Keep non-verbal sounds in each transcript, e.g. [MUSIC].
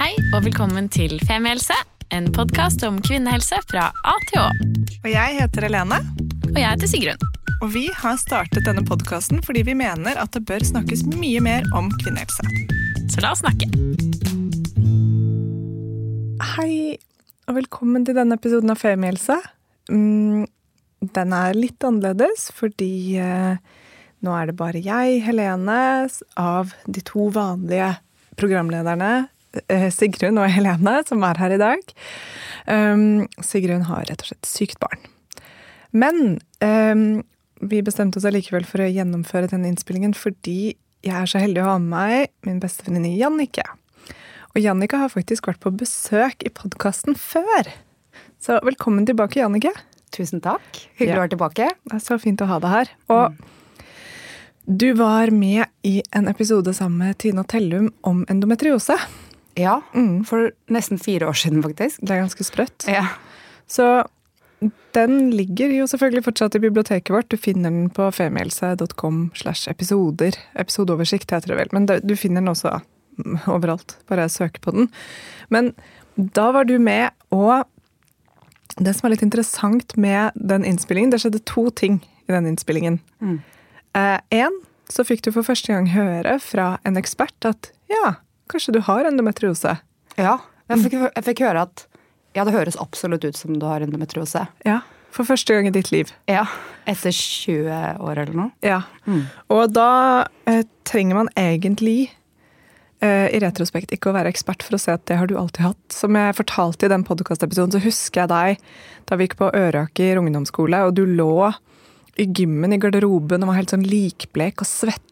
Hei og velkommen til Femihelse, en podkast om kvinnehelse fra A til Å. Og jeg heter Helene, Og jeg heter Sigrun. og vi har startet denne podkasten fordi vi mener at det bør snakkes mye mer om kvinnehelse. Så la oss snakke. Hei, og velkommen til denne episoden av Femihelse. Mm, den er litt annerledes fordi eh, nå er det bare jeg, Helene, av de to vanlige programlederne, Sigrun og Helene, som er her i dag. Um, Sigrun har rett og slett sykt barn. Men um, vi bestemte oss allikevel for å gjennomføre denne innspillingen fordi jeg er så heldig å ha med meg min beste venninne Jannicke. Og Jannicke har faktisk vært på besøk i podkasten før. Så velkommen tilbake, Jannicke. Tusen takk. Hyggelig Ja. å være tilbake. Det er så fint å ha deg her. Og du var med i en episode sammen med Tina Tellum om endometriose. Ja, Mm. for nesten fire år siden, faktisk. Det er ganske sprøtt. Ja. Så den ligger jo selvfølgelig fortsatt i biblioteket vårt. Du finner den på femihelse.com slash episoder. Episodeoversikt heter det vel. Men du finner den også mm, overalt. Bare søk på den. Men da var du med, og det som er litt interessant med den innspillingen Det skjedde to ting i den innspillingen. Mm. eh, så fikk du for første gang høre fra en ekspert at ja, kanskje du har endometriose. ja. Jeg, fikk, jeg fikk høre at ja, det høres absolutt ut som du har endometriose. Ja, For første gang i ditt liv. Ja. Etter 20 år eller noe. Ja. Mm. Og da eh, trenger man egentlig eh, i retrospekt ikke å være ekspert for å se at det har du alltid hatt. Som jeg fortalte i den podkastepisoden, så husker jeg deg da vi gikk på Øraker ungdomsskole, og du lå i gymmen i garderoben og var helt sånn likblek og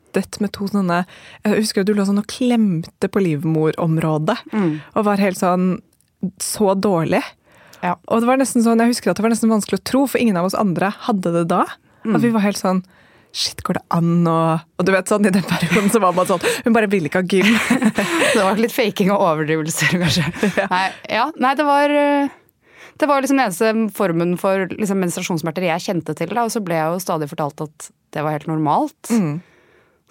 svettet med to sånne Jeg husker du lå sånn og klemte på livmorområdet Mm. og var helt sånn så dårlig. Ja. Og det var nesten sånn, jeg husker at det var nesten vanskelig å tro, for ingen av oss andre hadde det da. At vi var helt sånn Shit, går det an å Og du vet sånn, i den perioden så var man sånn Hun bare ville ikke ha gym. [LAUGHS] Det var litt faking og overdrivelser, kanskje. Nei, ja, nei, det var eh, det var liksom den eneste formen for liksom, menstruasjonssmerter jeg kjente til. Da, og så ble jeg jo stadig fortalt at det var helt normalt. Mm.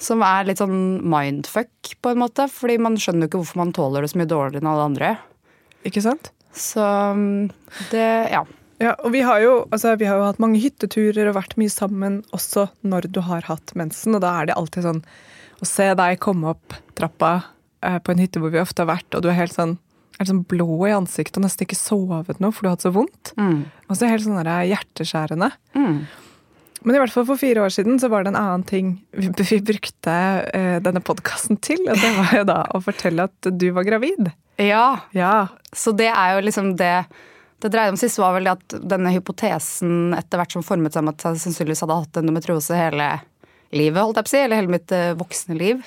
Som er litt sånn mindfuck, på en måte. Fordi man skjønner jo ikke hvorfor man tåler det så mye dårligere enn alle andre. Ikke sant? Så mm, det Ja. Ja, og vi har, jo, altså, vi har jo hatt mange hytteturer og vært mye sammen også når du har hatt mensen, og da er det alltid sånn å se deg komme opp trappa eh, på en hytte hvor vi ofte har vært, og du er helt sånn, helt sånn blå i ansiktet og nesten ikke sovet noe, for du har hatt så vondt. Mm. Og så helt sånn hjerteskjærende. Mm. Men i hvert fall for fire år siden så var det en annen ting vi, vi brukte uh, denne podkasten til. Og det var jo da å fortelle at du var gravid. Ja, Ja. så det er jo liksom det det dreide om sist, var vel det at denne hypotesen etter hvert som formet seg om at jeg sannsynligvis hadde hatt endometriose hele livet, holdt jeg på å si, eller hele mitt eh, voksne liv.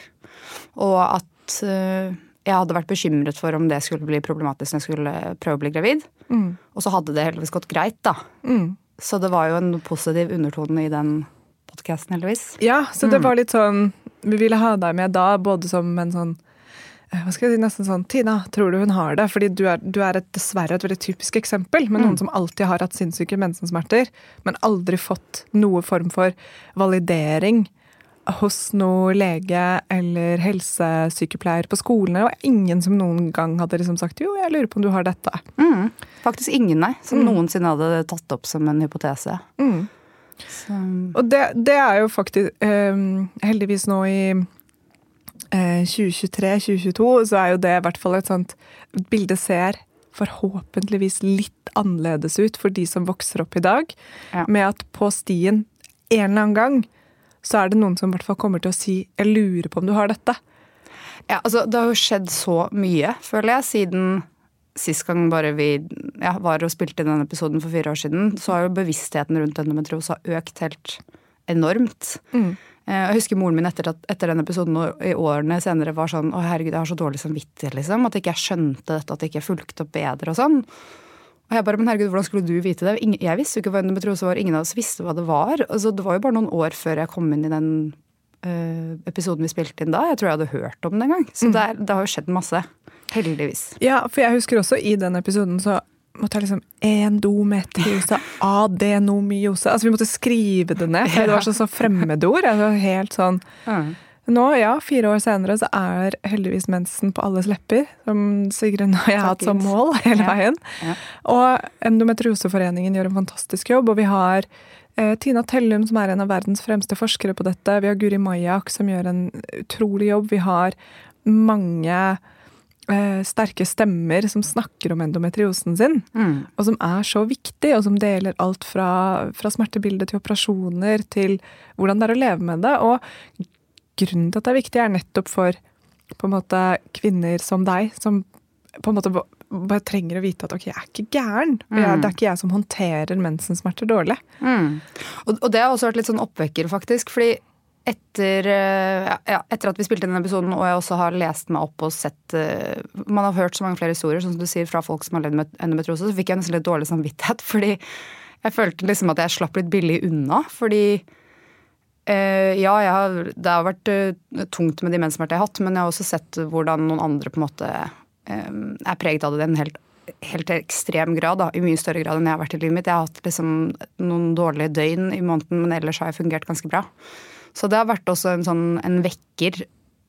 Og at uh, jeg hadde vært bekymret for om det skulle bli problematisk når jeg skulle prøve å bli gravid. Mm. Og så hadde det heldigvis gått greit, da. Mm. Så det var jo en positiv undertone i den podkasten, heldigvis. Ja, så det var litt sånn Vi ville ha deg med da, både som en sånn eh, hva skal jeg si, nesten sånn Tina, tror du hun har det? Fordi du er, du er et, dessverre et veldig typisk eksempel med noen som alltid har hatt sinnssyke mensensmerter, men aldri fått noe form for validering hos noe lege eller helsesykepleier på skolen. Det var ingen som noen gang hadde liksom sagt jo, jeg lurer på om du har dette. Mm. Faktisk ingen, nei, som noensinne hadde tatt opp som en hypotese. Mm. Så, Og det, det er jo faktisk eh, Heldigvis nå i eh, 2023-2022 så er jo det i hvert fall et sånt Bildet ser forhåpentligvis litt annerledes ut for de som vokser opp i dag. Ja. Med at på stien en eller annen gang så er det noen som i hvert fall kommer til å si 'jeg lurer på om du har dette'. Ja, altså Det har jo skjedd så mye, føler jeg, siden sist gang bare vi ja, var og spilte inn den episoden for fire år siden. Så har jo bevisstheten rundt endometriose økt helt enormt. Mm. Eh, Jeg husker moren min etter, etter den episoden og i årene senere var sånn Å, herregud, jeg har så dårlig samvittighet, liksom. At ikke jeg skjønte dette, at jeg ikke fulgte opp bedre og sånn. Og jeg bare, men herregud, hvordan skulle du vite det? Jeg visste jo ikke hva endometriose var. Ingen av oss visste hva det var. Altså, det var jo bare noen år før jeg kom inn i den uh, episoden vi spilte inn da. Jeg tror jeg hadde hørt om den en gang. Så det, er, det har jo skjedd masse. Heldigvis. Ja, for jeg husker også i den episoden så måtte jeg liksom endometriose, adenomyose Altså vi måtte skrive det ned, for det var [LAUGHS] sånn så fremmedord. Var helt sånn Nå, ja, fire år senere, så er heldigvis mensen på alles lepper. Som Sigrun og jeg har hatt som mål hele Ja. veien. Ja. Og Endometrioseforeningen gjør en fantastisk jobb. Og vi har eh, Tina Tellum, som er en av verdens fremste forskere på dette. Vi har Guri Majak, som gjør en utrolig jobb. Vi har mange eh, sterke stemmer som snakker om endometriosen sin Mm. og som er så viktig, og som deler alt fra, fra smertebilde til operasjoner til hvordan det er å leve med det. Og grunnen til at det er viktig, er nettopp for på en måte kvinner som deg, som på en måte bare trenger å vite at ok, jeg er ikke gæren. Jeg, Mm. det er ikke jeg som håndterer mensensmerter dårlig. Mm. Og, og det har også vært litt sånn oppvekker, faktisk. Fordi etter, eh, ja, etter at vi spilte inn denne episoden, og jeg også har lest meg opp og sett eh, Man har hørt så mange flere historier, sånn som du sier, fra folk som har levd med endometriose, så fikk jeg nesten litt dårlig samvittighet. [LAUGHS] Fordi jeg følte liksom at jeg slapp litt billig unna. Fordi ja, jeg har, det har vært eh, tungt med de jeg har hatt, men jeg har også sett hvordan noen andre på en måte eh, er preget av det i en helt helt ekstrem grad, da, i mye større grad enn jeg har vært i livet mitt. Jeg har hatt liksom noen dårlige døgn i måneden, men ellers har jeg fungert ganske bra. Så det har vært også en sånn en vekker,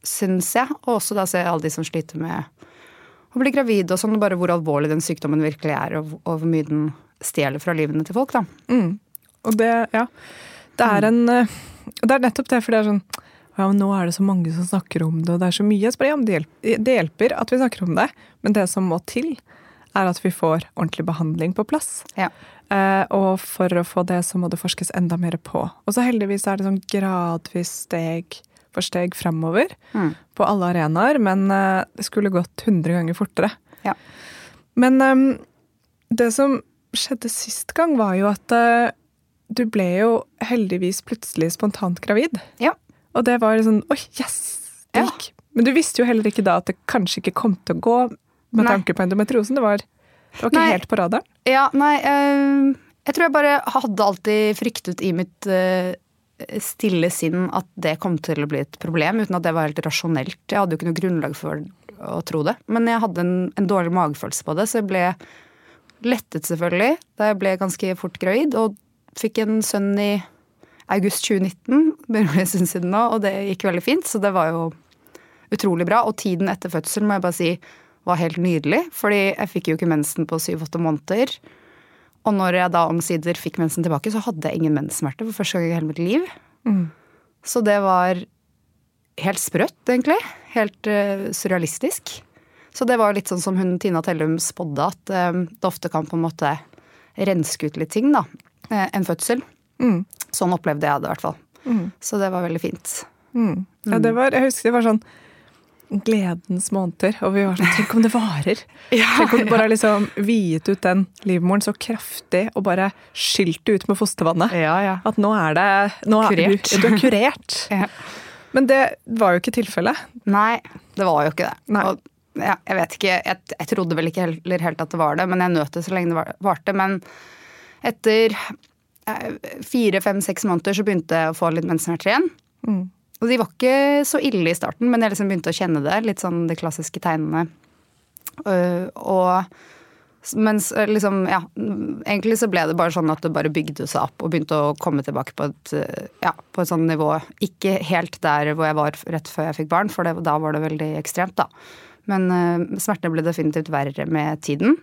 syns jeg. Og også da ser jeg alle de som sliter med å bli gravid og sånn, bare hvor alvorlig den sykdommen virkelig er, og, og hvor mye den stjeler fra livene til folk, da. Mm. Og det, ja. Det er en eh, Det er nettopp det, for det er sånn ja, men nå er det så mange som snakker om det, og det er så mye. Så det, det hjelper at vi snakker om det, men det som må til, er at vi får ordentlig behandling på plass. Ja. Eh, og for å få det, så må det forskes enda mer på. Og så heldigvis er det sånn gradvis steg for steg framover Mm. på alle arenaer, men eh, det skulle gått 100 ganger fortere. Ja. Men eh, det som skjedde sist gang, var jo at eh, du ble jo heldigvis plutselig spontant gravid. Ja. Og det var sånn Oi, yes! Det Ja. Men du visste jo heller ikke da at det kanskje ikke kom til å gå med Nei. tanke på endometriosen. Det var, det var ikke Nei. helt på radaren. Ja, nei øh, Jeg tror jeg bare hadde alltid fryktet i mitt øh, stille sinn at det kom til å bli et problem, uten at det var helt rasjonelt. Jeg hadde jo ikke noe grunnlag for å tro det. Men jeg hadde en, en dårlig magefølelse på det, så jeg ble lettet selvfølgelig da jeg ble ganske fort gravid, og fikk en sønn i august 2019. Begynner å siden nå, og det gikk veldig fint, så det var jo utrolig bra. Og tiden etter fødsel må jeg bare si var helt nydelig, fordi jeg fikk jo ikke mensen på syv-åtte måneder. Og når jeg da omsider fikk mensen tilbake, så hadde jeg ingen menssmerter for første gang i hele mitt liv. Mm. Så det var helt sprøtt, egentlig. Helt uh, surrealistisk. Så det var litt sånn som hun Tina Tellum spådde, at uh, det ofte kan på en måte renske ut litt ting, da. Eh, en fødsel. Mm. Sånn opplevde jeg det i hvert fall. Mm. Så det var veldig fint. Mm. Ja, det var, jeg husker det var sånn gledens måneder, og vi var sånn Tenk om det varer! [LAUGHS] Tenk om du bare har liksom viet ut den livmoren så kraftig og bare skylt det ut med fostervannet. Ja, ja. At nå er det nå er Kurert. Du, du er kurert. [LAUGHS] Ja. Men det var jo ikke tilfellet. Nei, det var jo ikke det. Og, ja, jeg vet ikke, jeg, jeg trodde vel ikke heller helt at det var det, men jeg nøt det så lenge det var- varte. Men etter eh, fire, fem, seks måneder så begynte jeg å få litt mensensmerter igjen. Mm. Og de var ikke så ille i starten, men jeg liksom begynte å kjenne det. Litt sånn de klassiske tegnene. Øh, og mens øh, liksom, ja Egentlig så ble det bare sånn at det bare bygde seg opp og begynte å komme tilbake på et, ja, på et sånn nivå. Ikke helt der hvor jeg var rett før jeg fikk barn, for det, da var det veldig ekstremt, da. Men uh, smertene ble definitivt verre med tiden.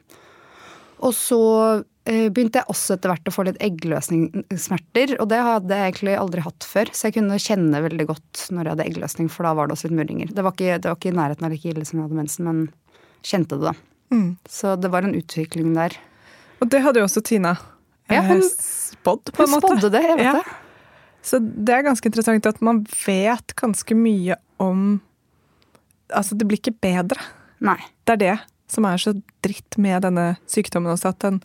Og så eh, begynte jeg også etter hvert å få litt eggløsningssmerter. Og det hadde jeg egentlig aldri hatt før, så jeg kunne kjenne veldig godt når jeg hadde eggløsning, for da var det også litt murringer. Det var ikke, det var ikke i nærheten av like ille som jeg hadde mensen, men kjente det, da. Mm. Så det var en utvikling der. Og det hadde jo også Tina Ja, eh, hun- spådd, på en måte. Hun spådde det, jeg vet Ja. det. Så det er ganske interessant at man vet ganske mye om Altså, det blir ikke bedre. Nei. Det er det som er så dritt med denne sykdommen også, at den,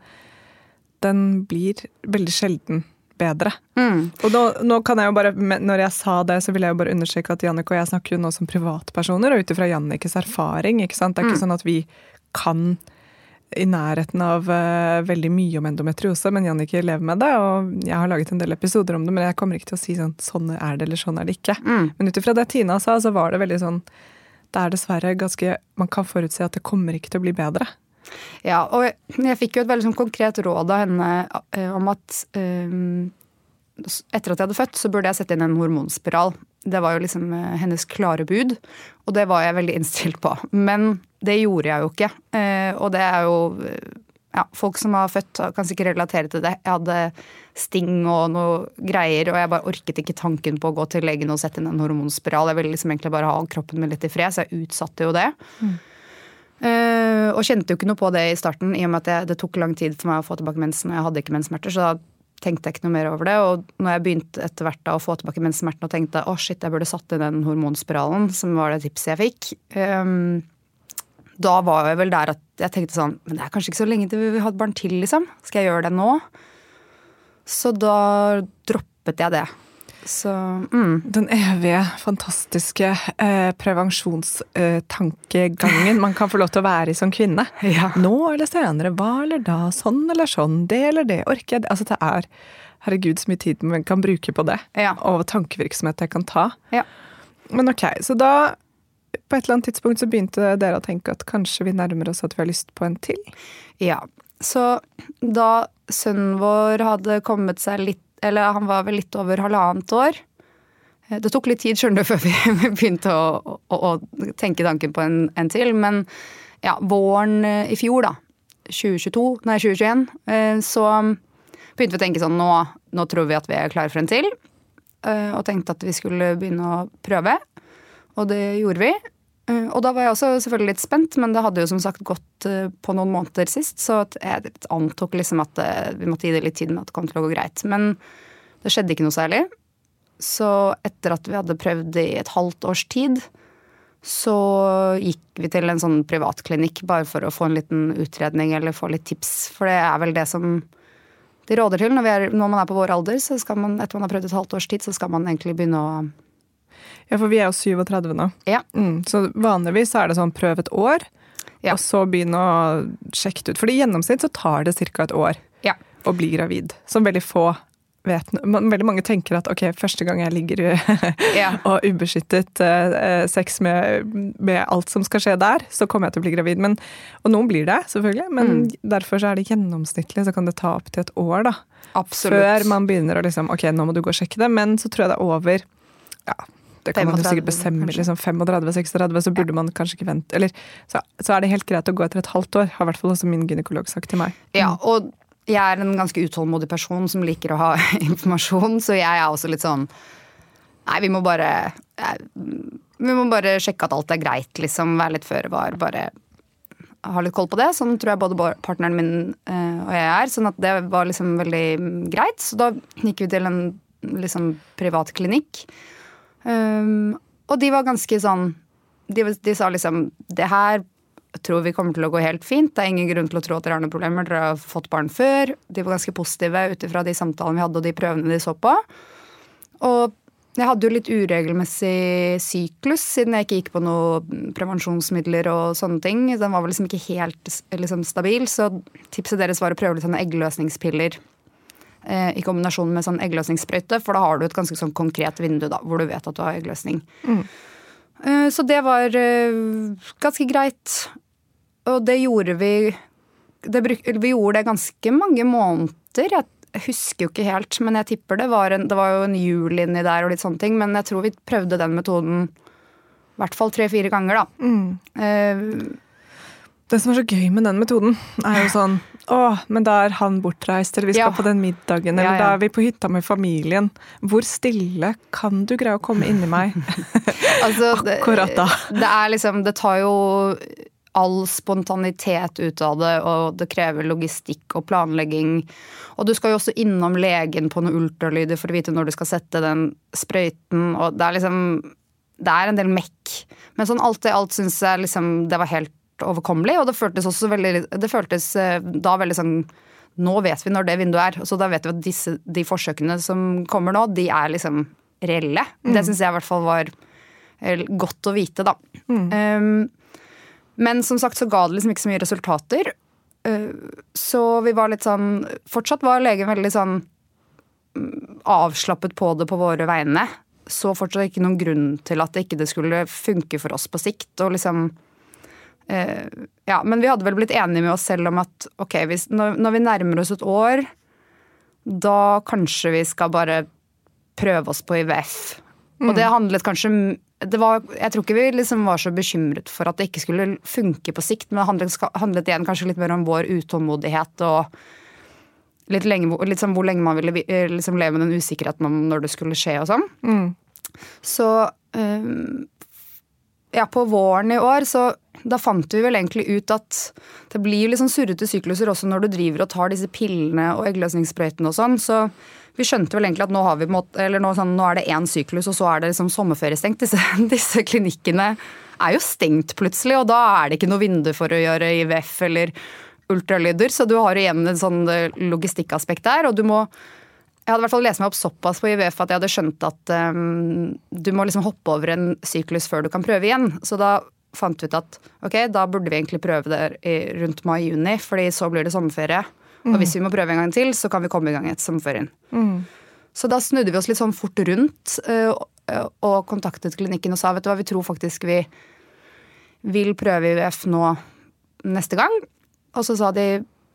den blir veldig sjelden bedre. Mm. Og nå, nå kan jeg jo bare, Når jeg sa det, så vil jeg jo bare understreke at Jannicke og jeg snakker jo nå som privatpersoner, og ut ifra Jannikes erfaring. ikke sant? Det er ikke Mm. sånn at vi kan i nærheten av uh, veldig mye om endometriose, men Jannicke lever med det, og jeg har laget en del episoder om det, men jeg kommer ikke til å si sånn sånn er det, eller sånn er det ikke. Mm. Men ut ifra det Tina sa, så var det veldig sånn Det er dessverre ganske Man kan forutse at det kommer ikke til å bli bedre. Ja, og jeg, fikk jo et veldig sånn konkret råd av henne eh, om at um, etter at jeg hadde født, så burde jeg sette inn en hormonspiral. Det var jo liksom eh, hennes klare bud, og det var jeg veldig innstilt på. Men det gjorde jeg jo ikke. Og det er jo ja, Folk som har født, kan sikkert relatere til det. Jeg hadde sting og noe greier, og jeg bare orket ikke tanken på å gå til legen og sette inn en hormonspiral. Jeg ville liksom egentlig bare ha kroppen min litt i fred, så jeg utsatte jo det. Mm. Uh, og kjente jo ikke noe på det i starten, i og med at jeg, det tok lang tid for meg å få tilbake mensen, og jeg hadde ikke menssmerter. så da tenkte jeg ikke noe mer over det. Og når jeg begynte etter hvert da å få tilbake menssmertene og tenkte å shit, jeg burde satt inn den hormonspiralen, som var det tipset jeg fikk, um, da var jeg vel der at jeg tenkte sånn Men det er kanskje ikke så lenge til vi vil ha et barn til, liksom. Skal jeg gjøre det nå? Så da droppet jeg det. Så, mm. Den evige, fantastiske eh, prevensjonstankegangen man kan få lov til å være i som kvinne. [LAUGHS] Ja. Nå eller senere, hva eller da, sånn eller sånn, det eller det, orker jeg det? Altså det er Herregud, så mye tid man kan bruke på det. Ja. Og tankevirksomhet jeg kan ta. Ja. Men ok, så da på et eller annet tidspunkt så begynte dere å tenke at kanskje vi nærmer oss at vi har lyst på en til? Ja. Så da sønnen vår hadde kommet seg litt eller han var vel litt over halvannet år. Eh, det tok litt tid skjønner du, [LAUGHS] før vi begynte å, å, å tenke tanken på en, en, til. Men ja, våren eh, i fjor, da, 2022, nei 2021, eh, så begynte vi å tenke sånn nå, nå tror vi at vi er klare for en til. Og tenkte at vi skulle begynne å prøve. Og det gjorde vi. Og da var jeg også selvfølgelig litt spent, men det hadde jo som sagt gått på noen måneder sist, så jeg antok liksom at vi måtte gi det litt tid med at det kom til å gå greit. Men det skjedde ikke noe særlig. Så etter at vi hadde prøvd i et halvt års tid, så gikk vi til en sånn privatklinikk bare for å få en liten utredning eller få litt tips. For det er vel det som de råder til når, er, når man er på vår alder. Så skal man, etter man har prøvd et halvt års tid, så skal man egentlig begynne å Ja, for vi er jo 37 nå. Ja. Mm, så vanligvis er det sånn prøv et år, ja. og så begynne å sjekke det ut. For i gjennomsnitt så tar det ca. et år ja. å bli gravid. Som veldig få vet, Veldig mange tenker at ok, første gang jeg ligger [LAUGHS] ja. og ubeskyttet eh, sex med, med, alt som skal skje der, så kommer jeg til å bli gravid. Men, og noen blir det, selvfølgelig, men mm. derfor så er det gjennomsnittlig, så kan det ta opptil et år. da. Absolutt. Før man begynner å liksom Ok, nå må du gå og sjekke det, men så tror jeg det er over ja, det kan 35, man jo sikkert bestemme. liksom 35-36, så burde ja. man kanskje ikke vente. Eller, så, så, er det helt greit å gå etter et halvt år, har i hvert fall også min gynekolog sagt til meg. Ja, og jeg er en ganske utålmodig person som liker å ha [LAUGHS] informasjon, så jeg er også litt sånn Nei, vi må bare Vi må bare sjekke at alt er greit, liksom. Være litt føre var. Bare ha litt koll på det. Sånn tror jeg både partneren min eh, og jeg er. Sånn at det var liksom veldig greit. Så da gikk vi til en liksom privat klinikk. Um, og de var ganske sånn de, de, sa liksom Det her tror vi kommer til å gå helt fint. Det er ingen grunn til å tro at dere har noen problemer. Dere har fått barn før. De var ganske positive ut ifra de samtalene vi hadde og de prøvene de så på. Og jeg hadde jo litt uregelmessig syklus siden jeg ikke gikk på noen prevensjonsmidler og sånne ting. Den var vel liksom ikke helt liksom, stabil, så tipset deres var å prøve litt sånne eggløsningspiller i kombinasjon med sånn eggløsningssprøyte, for da har du et ganske sånn konkret vindu da, hvor du vet at du har eggløsning. Mm. Eh, så det var eh, ganske greit. Og det gjorde vi det, Vi gjorde det ganske mange måneder. Jeg husker jo ikke helt, men jeg tipper det var en, det var jo en jul inni der og litt sånne ting. Men jeg tror vi prøvde den metoden i hvert fall tre-fire ganger, da. Mm. Uh, det som er så gøy med den metoden, er jo sånn Å, men da er han bortreist, eller vi skal ja. på den middagen, eller ja, ja. da er vi på hytta med familien. Hvor stille kan du greie å komme inni meg [LAUGHS] [LAUGHS] altså, akkurat da? Det, det er liksom Det tar jo all spontanitet ut av det, og det krever logistikk og planlegging. Og du skal jo også innom legen på noen ultralyder for å vite når du skal sette den sprøyten, og det er liksom Det er en del mekk. Men sånn alt i alt syns jeg liksom det var helt overkommelig, og det føltes også veldig Det føltes eh, da veldig sånn nå vet vi når det vinduet er. Så da vet vi at disse, de forsøkene som kommer nå, de er liksom reelle. Mm. Det syns jeg i hvert fall var eh, godt å vite, da. Mm. Um, men som sagt så ga det liksom ikke så mye resultater. Eh, så vi var litt sånn Fortsatt var legen veldig sånn mm, avslappet på det på våre vegne. Så fortsatt ikke noen grunn til at det ikke skulle funke for oss på sikt. Og liksom Ja, men vi hadde vel blitt enige med oss selv om at ok, hvis, når, når vi nærmer oss et år, da kanskje vi skal bare prøve oss på IVF. Og det handlet kanskje det var, Jeg tror ikke vi liksom var så bekymret for at det ikke skulle funke på sikt, men det handlet, handlet igjen kanskje litt mer om vår utålmodighet og litt, lenge, litt sånn hvor lenge man ville liksom leve med den usikkerheten om når det skulle skje og sånn. Så um, ja, på våren i år så da fant vi vel egentlig ut at det blir litt sånn surrete sykluser også når du driver og tar disse pillene og eggløsningssprøytene og sånn. Så vi skjønte vel egentlig at nå, vi, nå, sånn, nå er det én syklus, og så er det liksom sommerferiestengt. Disse, [LAUGHS] disse, klinikkene er jo stengt plutselig, og da er det ikke noe vindu for å gjøre IVF eller ultralyder, så du har igjen en sånn eh, logistikkaspekt der, og du må jeg hadde i hvert fall lest meg opp såpass på IVF at jeg hadde skjønt at um, du må liksom hoppe over en syklus før du kan prøve igjen. Så da fant vi ut at ok, da burde vi egentlig prøve det rundt mai-juni, fordi så blir det sommerferie. Mm. Og hvis vi må prøve en gang til, så kan vi komme i gang etter sommerferien. Mm. Så da snudde vi oss litt sånn fort rundt uh, og kontaktet klinikken og sa vet du hva, vi tror faktisk vi vil prøve IVF nå neste gang. Og så sa de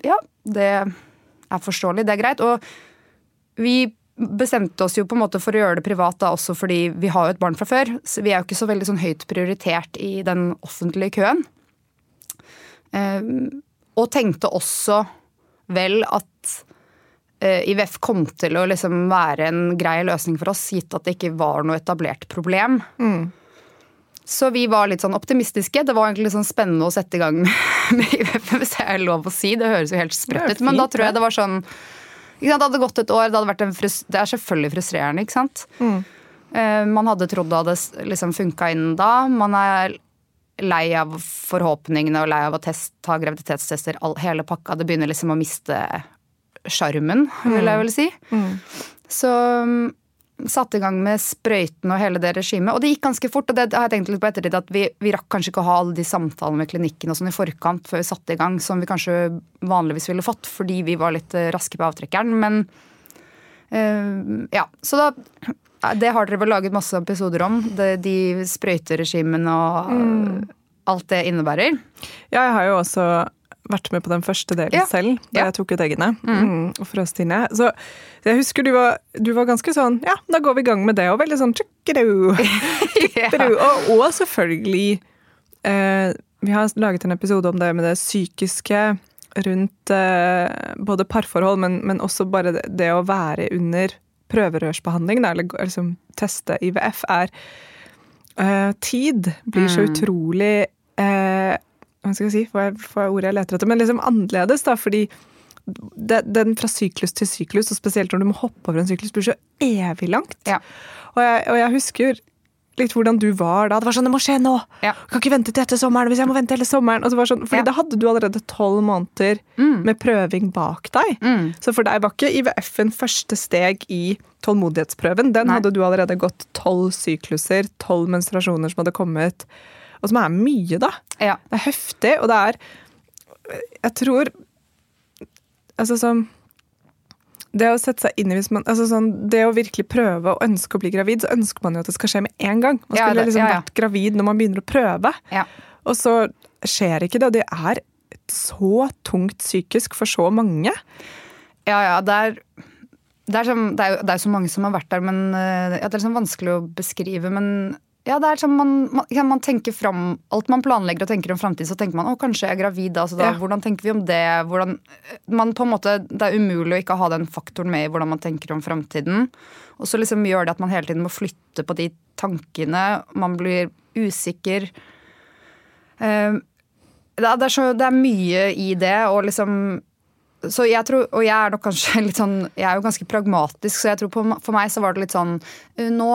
ja, det er forståelig, det er greit. Og vi bestemte oss jo på en måte for å gjøre det privat da også fordi vi har jo et barn fra før. Så vi er jo ikke så veldig sånn høyt prioritert i den offentlige køen. Uh, og tenkte også vel at eh, IVF kom til å liksom være en grei løsning for oss, gitt at det ikke var noe etablert problem. Mm. Så vi var litt sånn optimistiske. Det var egentlig sånn spennende å sette i gang med, [LAUGHS] med IVF, hvis det er lov å si. Det høres jo helt sprøtt ut, men da tror jeg det var sånn Det hadde gått et år, det, det er selvfølgelig frustrerende, ikke sant. Mm. Uh, man hadde trodd det hadde liksom funka innen da. Man er lei av forhåpningene og lei av å test, ta graviditetstester, all, hele pakka. Det begynner liksom å miste sjarmen, vil jeg mm. vel si. Mm. Så um, satte i gang med sprøyten og hele det regimet. Og det gikk ganske fort. og det har jeg tenkt litt på ettertid, at vi, vi, rakk kanskje ikke å ha alle de samtalene med klinikken og sånn i forkant før vi satte i gang, som vi kanskje vanligvis ville fått fordi vi var litt eh, raske på avtrekkeren. Men øh, ja, så da det har dere vel laget masse episoder om? Det, de sprøyteregimene og mm. alt det innebærer? Ja, jeg har jo også vært med på den første delen ja. selv, da ja. jeg tok ut eggene. Mm. Mm, og frøs det. Så jeg husker du var, du var, ganske sånn Ja, da går vi i gang med det. Og veldig sånn tjukkeru. [LAUGHS] ja. og, og, selvfølgelig eh, Vi har laget en episode om det med det psykiske rundt eh, både parforhold, men, men også bare det, det å være under prøverørsbehandling, eller liksom teste IVF, er eh, Tid blir så mm. utrolig uh, Hva skal jeg si, Får jeg ordet jeg leter etter? Men liksom annerledes, da, fordi det, den fra syklus til syklus, og spesielt når du må hoppe over en syklus, blir så evig langt. Ja. Og, jeg, og jeg husker litt hvordan du var da. Det var sånn 'Det må skje nå!' Ja. Jeg kan ikke vente til etter sommeren hvis jeg må vente hele sommeren. Og sånn, fordi ja. da hadde du allerede tolv måneder mm. med prøving bak deg. Mm. Så for deg var ikke IVF-en første steg i tålmodighetsprøven. Den Nei. hadde du allerede gått tolv sykluser, tolv menstruasjoner som hadde kommet. Og som er mye, da. Ja. Det er heftig, og det er Jeg tror Altså sånn det å sette seg inn i hvis man, altså sånn, det å virkelig prøve å ønske å bli gravid, så ønsker man jo at det skal skje med en gang. Man skulle ja, det, liksom ja, ja. vært gravid når man begynner å prøve. Og så skjer ikke det, og det er så tungt psykisk for så mange. Ja, ja, det er, det er, som, det er, jo, det er så mange som har vært der, men ja, det er liksom vanskelig å beskrive. Men ja, det er sånn man, man, man, tenker fram Alt man planlegger og tenker om framtid, så tenker man å, kanskje jeg er gravid. Altså da, ja. Hvordan tenker vi om det? Hvordan, man på en måte, det er umulig å ikke ha den faktoren med i hvordan man tenker om framtiden. Og så liksom gjør det at man hele tiden må flytte på de tankene. Man blir usikker. Uh, det, er så, det, er mye i det, og liksom så jeg tror, Og jeg er nok kanskje [LAUGHS] litt sånn Jeg er jo ganske pragmatisk, så jeg tror på, for meg så var det litt sånn Nå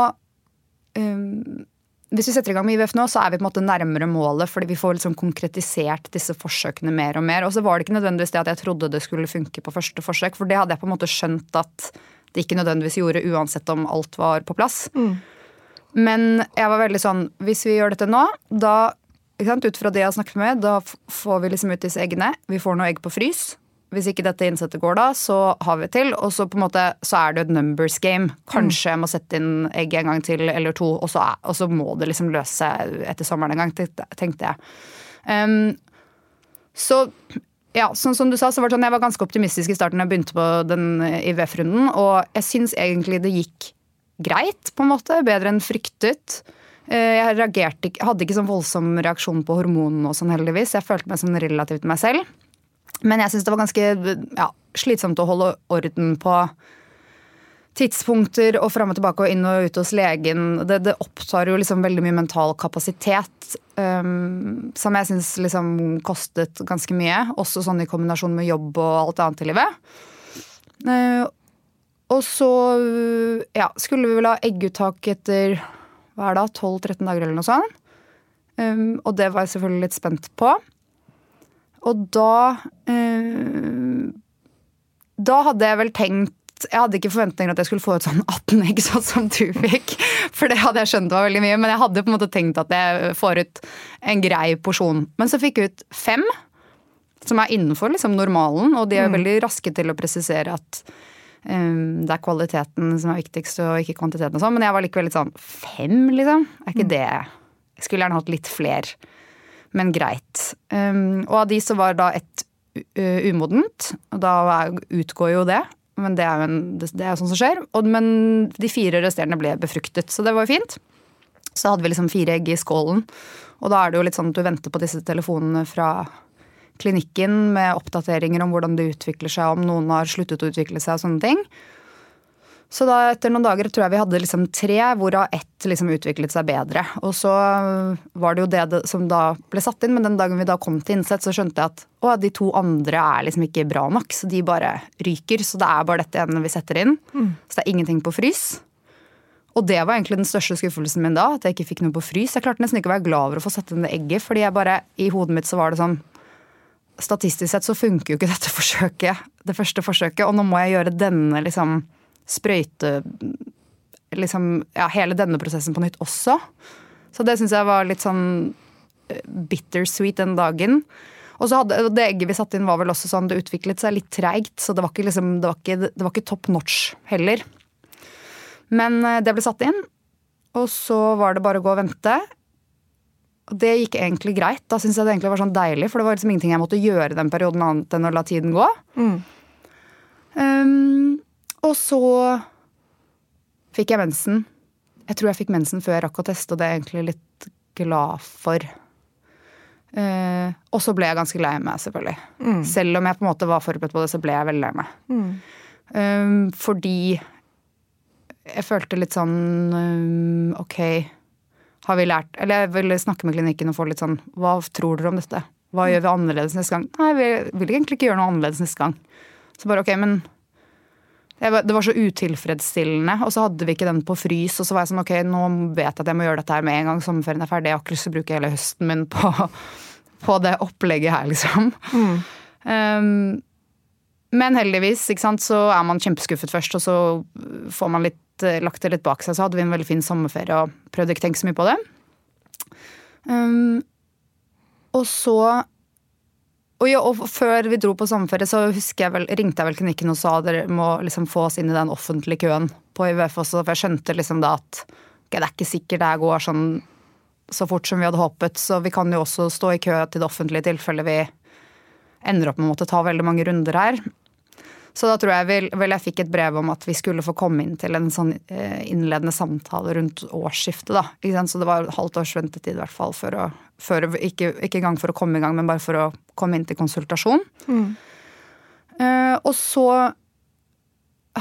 um, hvis vi setter i gang med IVF nå, så er vi på en måte nærmere målet, fordi vi får liksom konkretisert disse forsøkene mer og mer. Og så var det ikke nødvendigvis det at jeg trodde det skulle funke på første forsøk, for det hadde jeg på en måte skjønt at det ikke nødvendigvis gjorde, uansett om alt var på plass. Mm. Men jeg var veldig sånn Hvis vi gjør dette nå, da ut fra det jeg har snakket med, da får vi liksom ut disse eggene. Vi får noe egg på frys. Hvis ikke dette innsettet går da, så har vi til. Og så på en måte, så er det et numbers game. Kanskje jeg må sette inn egg en gang til eller to, og så, er, og så må det liksom løse seg etter sommeren en gang, tenkte jeg. Um, så ja, sånn som du sa, så var det sånn, Jeg var ganske optimistisk i starten da jeg begynte på den IVF-runden. Og jeg syns egentlig det gikk greit, på en måte. Bedre enn fryktet. Eh, Jeg reagerte, hadde ikke sånn voldsom reaksjon på hormonene og sånn, heldigvis. Jeg følte meg sånn relativt meg selv. Men jeg syns det var ganske ja, slitsomt å holde orden på tidspunkter og fram og tilbake og inn og ut hos legen. Det, det opptar jo liksom veldig mye mental kapasitet. Um, som jeg syns liksom kostet ganske mye. Også sånn i kombinasjon med jobb og alt annet i livet. Uh, og så ja, skulle vi vel ha egguttak etter hva er det, 12-13 dager eller noe sånt. Um, og det var jeg selvfølgelig litt spent på. Og da eh, Da hadde jeg vel tenkt Jeg hadde ikke forventninger at jeg skulle få ut sånn 18 egg sånn som du fikk. For det hadde jeg skjønt var veldig mye. Men jeg hadde på en måte tenkt at jeg får ut en grei porsjon. Men så fikk jeg ut fem, som er innenfor liksom normalen. Og de er veldig raske til å presisere at um, det er kvaliteten som er viktigst, og ikke kvantiteten og sånn. Men jeg var likevel litt sånn Fem, liksom? Er ikke det Jeg skulle gjerne hatt litt fler. Men greit. Um, og av de så var da ett umodent. Og da utgår jo det. Men det er jo en, det, er sånn som skjer. Men de fire resterende ble befruktet, så det var jo fint. Så hadde vi liksom fire egg i skålen. Og da er det jo litt sånn at du venter på disse telefonene fra klinikken med oppdateringer om hvordan det utvikler seg, om noen har sluttet å utvikle seg og sånne ting. Så da etter noen dager tror jeg vi hadde liksom tre, hvorav ett liksom utviklet seg bedre. Og så var det jo det, det som da ble satt inn, men den dagen vi da kom til innsett, så skjønte jeg at å, de to andre er liksom ikke bra nok, så de bare ryker. Så det er bare dette ene vi setter inn. Så det er ingenting på frys. Og det var egentlig den største skuffelsen min da, at jeg ikke fikk noe på frys. Jeg klarte nesten ikke å være glad over å få satt inn det egget, fordi jeg bare, i hodet mitt så var det sånn Statistisk sett så funker jo ikke dette [LAUGHS] forsøket, det første forsøket, og nå må jeg gjøre denne liksom sprøyte liksom, ja, hele denne prosessen på nytt også. Så det syns jeg var litt sånn eh, bittersweet den dagen. Og så hadde, Det egget vi satte inn, var vel også sånn, det utviklet seg litt treigt, så det var ikke, liksom, det var ikke, det var ikke top notch heller. Men eh, det ble satt inn, og så var det bare å gå og vente. Og det gikk egentlig greit. Da syntes jeg det egentlig var sånn deilig, for det var liksom ingenting jeg måtte gjøre den perioden annet enn å la tiden gå. Um, og så fikk jeg mensen. Jeg tror jeg fikk mensen før jeg rakk å teste, og det er jeg egentlig litt glad for. Uh, og så ble jeg ganske lei meg, selvfølgelig. Selv om jeg på en måte var forberedt på det, så ble jeg veldig lei meg. Um, fordi jeg følte litt sånn um, Ok, har vi lært Eller jeg ville snakke med klinikken og få litt sånn Hva tror dere om dette? Hva gjør vi annerledes neste gang? Nei, vi vil egentlig ikke gjøre noe annerledes neste gang. Så bare ok, men det var så utilfredsstillende, og så hadde vi ikke den på frys. Og så var jeg sånn ok, nå vet jeg at jeg må gjøre dette her med en gang sommerferien er ferdig. Jeg har ikke lyst til å bruke hele høsten min på, [LAUGHS] på det opplegget her, liksom. Um, men heldigvis ikke sant, så er man kjempeskuffet først, og så får man litt, eh, lagt det litt bak seg. Så hadde vi en veldig fin sommerferie og prøvde ikke å tenke så mye på det. Um, og så og, ja, og før vi dro på sommerferie, så jeg vel, ringte jeg vel klinikken og sa dere må liksom få oss inn i den offentlige køen på IVF også, for jeg skjønte liksom da at okay, det er ikke sikkert det her går sånn så fort som vi hadde håpet, så vi kan jo også stå i kø til det offentlige i tilfelle vi ender opp med å måtte ta veldig mange runder her. Så da tror jeg vel, vel jeg fikk et brev om at vi skulle få komme inn til en sånn eh, innledende samtale rundt årsskiftet. da. Så det var et halvt års ventetid i hvert fall for å for, å- ikke, ikke engang for å komme i gang, men bare for å komme inn til konsultasjon. Eh, og så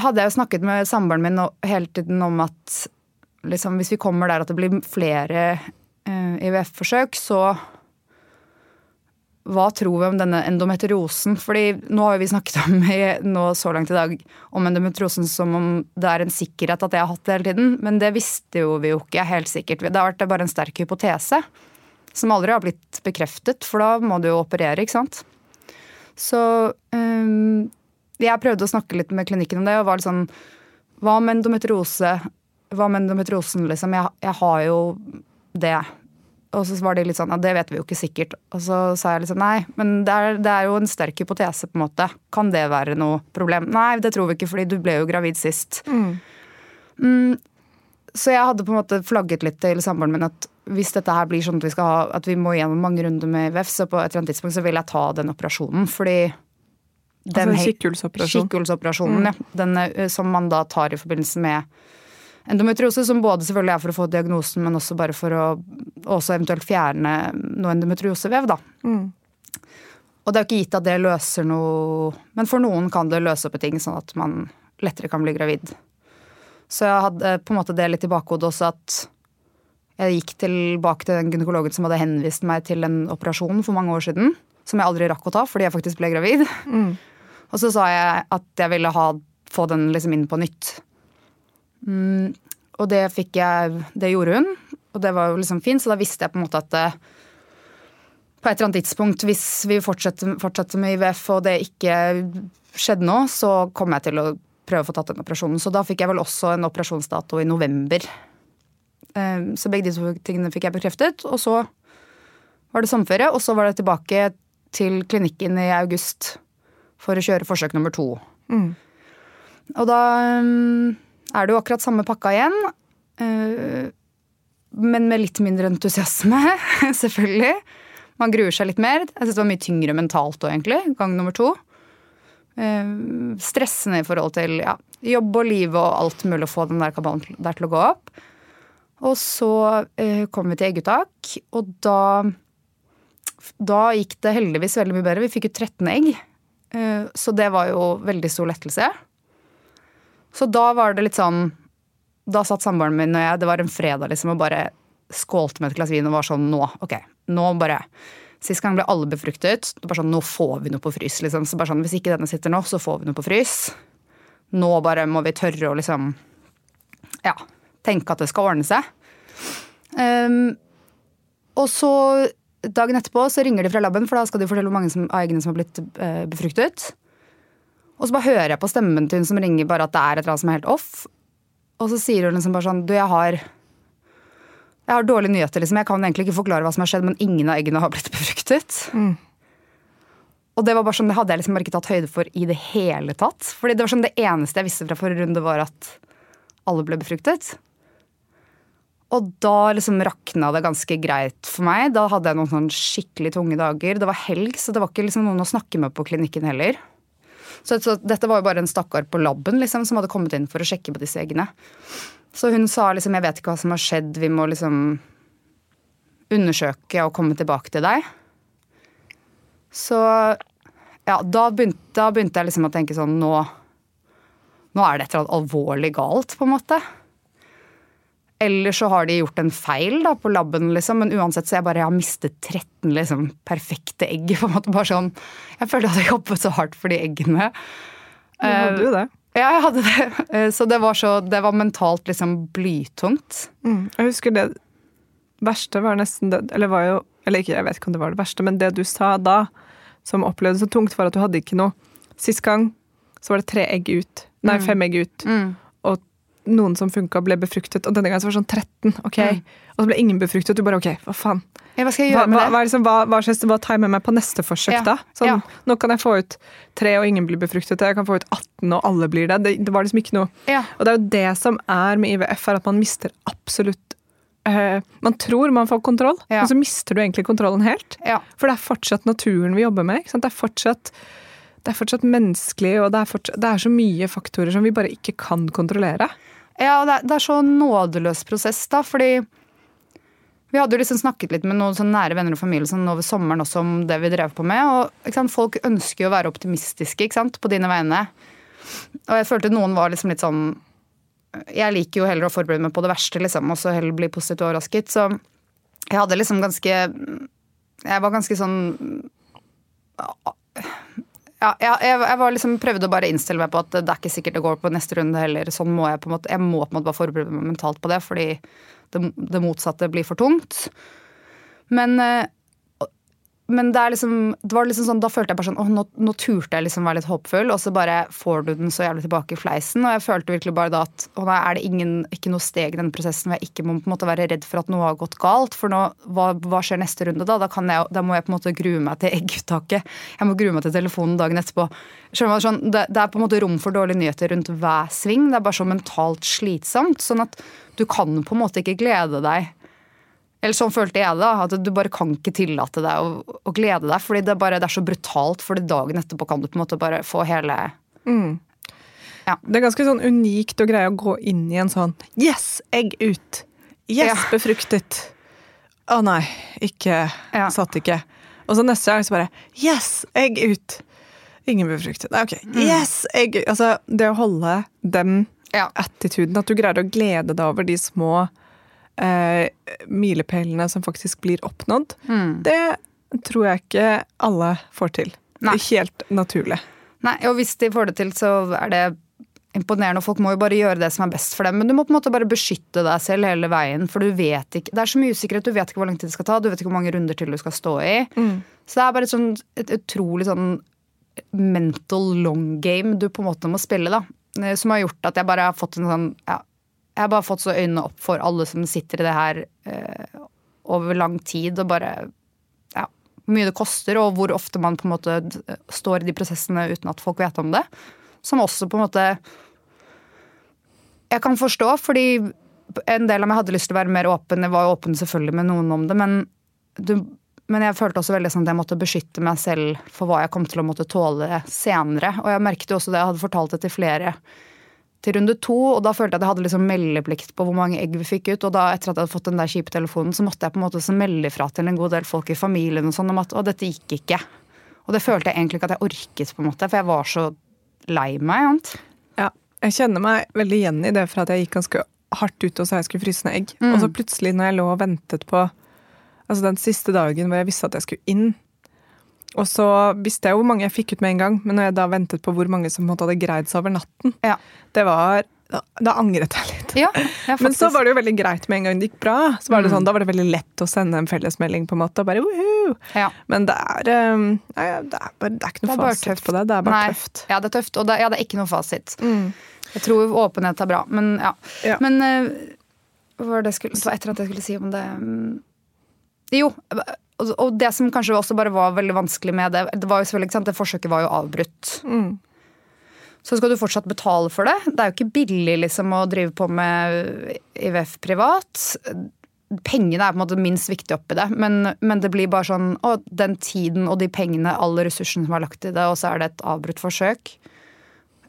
hadde jeg jo snakket med samboeren min hele tiden om at liksom, hvis vi kommer der at det blir flere uh, IVF-forsøk, så hva tror vi om denne endometriosen? Fordi nå har vi snakket om i, nå så langt i dag om endometriosen som om det er en sikkerhet at jeg har hatt det hele tiden. Men det visste jo vi jo ikke helt sikkert. Det har vært bare en sterk hypotese. Som aldri har blitt bekreftet, for da må du jo operere, ikke sant. Så um, jeg prøvde å snakke litt med klinikken om det, og var litt sånn Hva med endometriose? Hva med endometriosen, liksom? Jeg, jeg har jo det. Og så var de litt sånn ja, det vet vi jo ikke sikkert. Og så sa jeg liksom nei, men det er, det er jo en sterk hypotese, på en måte. Kan det være noe problem? Nei, det tror vi ikke, fordi du ble jo gravid sist. Mm, så jeg hadde på en måte flagget litt til samboeren min at hvis dette her blir sånn at vi, skal ha, at vi må gjennom mange runder med IVF, så på et eller annet tidspunkt så vil jeg ta den operasjonen. Fordi Altså en hei- mm. Ja. Den eh, som man da tar i forbindelse med endometriose, som både selvfølgelig er for å få diagnosen, men også bare for å også eventuelt fjerne noe endometriosevev, da. Mm. Og det er jo ikke gitt at det løser noe Men for noen kan det løse opp i ting, sånn at man lettere kan bli gravid. Så jeg hadde på en måte det litt i bakhodet også at jeg gikk tilbake til den gynekologen som hadde henvist meg til en operasjon for mange år siden. Som jeg aldri rakk å ta fordi jeg faktisk ble gravid. Mm. Og så sa jeg at jeg ville ha, få den liksom inn på nytt. Mm, og det fikk jeg Det gjorde hun, og det var jo liksom fint, så da visste jeg på en måte at det, på et eller annet tidspunkt, hvis vi fortsetter, fortsetter med IVF og det ikke skjedde noe, så kommer jeg til å prøve å få tatt den operasjonen. Så da fikk jeg vel også en operasjonsdato i november. Eh, Så begge de to tingene fikk jeg bekreftet. Og så var det sommerferie, og så var det tilbake til klinikken i august for å kjøre forsøk nummer to. Mm. Og da mm, er det jo akkurat samme pakka igjen. eh, Men med litt mindre entusiasme, [LAUGHS] selvfølgelig. Man gruer seg litt mer. Jeg synes det var mye tyngre mentalt òg, egentlig. Gang nummer to. Eh, Stressende i forhold til ja, jobb og liv og alt mulig å få den der kabalen der til å gå opp. Og så eh, kom vi til egguttak, og da Da gikk det heldigvis veldig mye bedre. Vi fikk jo 13 egg, eh, så det var jo veldig stor lettelse. Så da var det litt sånn Da satt samboeren min og jeg, det var en fredag, liksom, og bare skålte med et glass vin og var sånn Nå, ok, nå bare Sist gang ble alle befruktet. Det var sånn, Nå får vi noe på frys. liksom. Så bare sånn, Hvis ikke denne sitter nå, så får vi noe på frys. Nå bare må vi tørre å liksom Ja, tenke at det skal ordne seg. Um, og så dagen etterpå så ringer de fra laben, for da skal de fortelle hvor mange som, av eggene som har blitt uh, befruktet. Og så bare hører jeg på stemmen til hun som ringer, bare at det er et eller annet som er helt off. Og så sier hun liksom bare sånn Du, jeg har jeg har dårlige nyheter. liksom. Jeg kan egentlig ikke forklare hva som har skjedd, men ingen av eggene har blitt befruktet. Mm. Og det var bare sånn, det hadde jeg liksom ikke tatt høyde for i det hele tatt. Fordi det var sånn, det eneste jeg visste fra forrige runde, var at alle ble befruktet. Og da liksom rakna det ganske greit for meg. Da hadde jeg noen sånn skikkelig tunge dager. Det var helg, så det var ikke liksom noen å snakke med på klinikken heller. Så, så dette var jo bare en stakkar på laben liksom, som hadde kommet inn for å sjekke på disse eggene. Så hun sa liksom 'jeg vet ikke hva som har skjedd, vi må liksom undersøke og komme tilbake til deg'. Så ja, da begynte, da begynte jeg liksom å tenke sånn nå, nå er det et eller annet alvorlig galt, på en måte. Eller så har de gjort en feil da, på laben, liksom. Men uansett så jeg bare jeg har mistet 13 liksom, perfekte egg. på en måte bare sånn, Jeg følte at jeg jobbet så hardt for de eggene. Du hadde jo det. Ja, jeg hadde det. Eh, Så det var, så, det var mentalt liksom blytungt. Mm. Jeg husker det verste var nesten det Eller var jo Eller ikke, jeg vet ikke om det var det verste, men det du sa da, som opplevdes så tungt, var at du hadde ikke noe Sist gang så var det tre egg ut. Nei, fem egg ut. Og noen som funka, ble befruktet. Og denne gangen så var det sånn 13. ok? Og så ble ingen befruktet. Du bare OK, hva faen? Ja, hva skal jeg Hva, med hva, det? hva, liksom, hva, hva, tar jeg med meg på neste forsøk, Ja, da? Sånn, ja. Nå kan jeg få ut tre, og ingen blir befruktet. Jeg kan få ut 18, og alle blir det. Det, det var liksom ikke noe. Og det er jo det som er med IVF, er at man mister absolutt uh, Man tror man får kontroll, men så mister du egentlig kontrollen helt. For det er fortsatt naturen vi jobber med. Det, er fortsatt, det er fortsatt menneskelig, og det er, fortsatt, det er så mye faktorer som vi bare ikke kan kontrollere. Ja, det er, det er så nådeløs prosess, da, fordi vi hadde jo liksom snakket litt med noen nære venner og familie sånn over sommeren også om det vi drev på med. Og sant, folk ønsker jo å være optimistiske sant, på dine vegne. Og jeg følte noen var liksom litt sånn Jeg liker jo heller å forberede meg på det verste, liksom, og så heller bli positivt overrasket. Så jeg hadde liksom ganske Jeg var ganske sånn ja, jeg, jeg, var liksom prøvde å bare innstille meg på at det er ikke sikkert det går på neste runde heller. Sånn må jeg på en måte, jeg må på en måte bare forberede meg mentalt på det, fordi det, det motsatte blir for tungt. Men, eh, men det, liksom, det var liksom sånn, da følte jeg bare sånn åh, nå, nå turte jeg liksom være litt håpfull, og så bare får du den så jævlig tilbake i fleisen. Og jeg følte virkelig bare da at å nei, er det ingen, ikke noe steg i denne prosessen hvor jeg ikke må på en måte være redd for at noe har gått galt. For nå, hva, hva skjer neste runde da? Da, jeg, da må jeg på en måte grue meg til egguttaket. Jeg må grue meg til telefonen dagen etterpå. Sånn, det, det er på en måte rom for dårlige nyheter rundt hver sving. Det er bare så mentalt slitsomt. Sånn at du kan på en måte ikke glede deg. Eller sånn følte jeg det. At du bare kan ikke tillate deg å, å glede deg. Fordi det, bare, det er så brutalt, fordi dagen etterpå kan du på en måte bare få hele Ja. Det er ganske sånn unikt å greie å gå inn i en sånn Yes, egg ut! Yes, Ja. befruktet! Å nei, ikke Ja. Satt ikke. Og så neste gang så bare Yes, egg ut! Ingen befruktet. Nei, ok. Yes, egg ut! Altså, det å holde den Ja. attituden, at du greier å glede deg over de små eh, milepælene som faktisk blir oppnådd, Mm. det tror jeg ikke alle får til. Nei. Helt naturlig. Nei, og hvis de får det til, så er det imponerende. og Folk må jo bare gjøre det som er best for dem. Men du må på en måte bare beskytte deg selv hele veien. For du vet ikke Det er så mye usikkerhet. Du vet ikke hvor lang tid det skal ta. Du vet ikke hvor mange runder til du skal stå i. Så det er bare et, sånt, et utrolig sånn mental long game du på en måte må spille, da. Eh, Som har gjort at jeg bare har fått en sånn ja, Jeg har bare fått så øynene opp for alle som sitter i det her eh, over lang tid, og bare ja, hvor mye det koster, og hvor ofte man på en måte står i de prosessene uten at folk vet om det. Som også på en måte Jeg kan forstå, fordi en del av meg hadde lyst til å være mer åpen. Jeg var jo åpen selvfølgelig med noen om det, men, du, men jeg følte også veldig sånn at jeg måtte beskytte meg selv for hva jeg kom til å måtte tåle senere. Og jeg merket jo også det, jeg hadde fortalt det til flere til runde to, og da følte jeg at jeg hadde liksom meldeplikt på hvor mange egg vi fikk ut. Og da etter at jeg hadde fått den der kjipe telefonen, så måtte jeg på en måte også melde fra til en god del folk i familien og sånn om at å, dette gikk ikke. Og det følte jeg egentlig ikke at jeg orket, på en måte, for jeg var så lei meg. Annet. Ja, jeg kjenner meg veldig igjen i det for at jeg gikk ganske hardt ut og sa jeg skulle fryse ned egg. Og så plutselig når jeg lå og ventet på altså den siste dagen hvor jeg visste at jeg skulle inn, og så visste jeg hvor mange jeg fikk ut med en gang, men når jeg da ventet på hvor mange som hadde greid seg over natten, Ja. det var da, da angret jeg litt. Ja, ja, [LAUGHS] Men så var det jo veldig greit med en gang det gikk bra. Så var det sånn, Da var det veldig lett å sende en fellesmelding, på en måte. Og bare, «Woohoo!» Ja. Men det er, um, nei, det, er bare, det er ikke noe Det fasit tøft. på det. Det er bare Nei. tøft. Ja, det er tøft, og det, det er ikke noe fasit. Jeg tror åpenhet er bra, men ja. Men uh, var det, skulle, det var et eller annet jeg skulle si om det mm. Jo, og det som kanskje også bare var veldig vanskelig med det, det var jo selvfølgelig sant, det forsøket var jo avbrutt. Så skal du fortsatt betale for det. Det er jo ikke billig liksom å drive på med IVF privat. Pengene er på en måte minst viktig oppi det, men, men det blir bare sånn å, den tiden og de pengene, alle ressursene som er lagt i det, og så er det et avbrutt forsøk.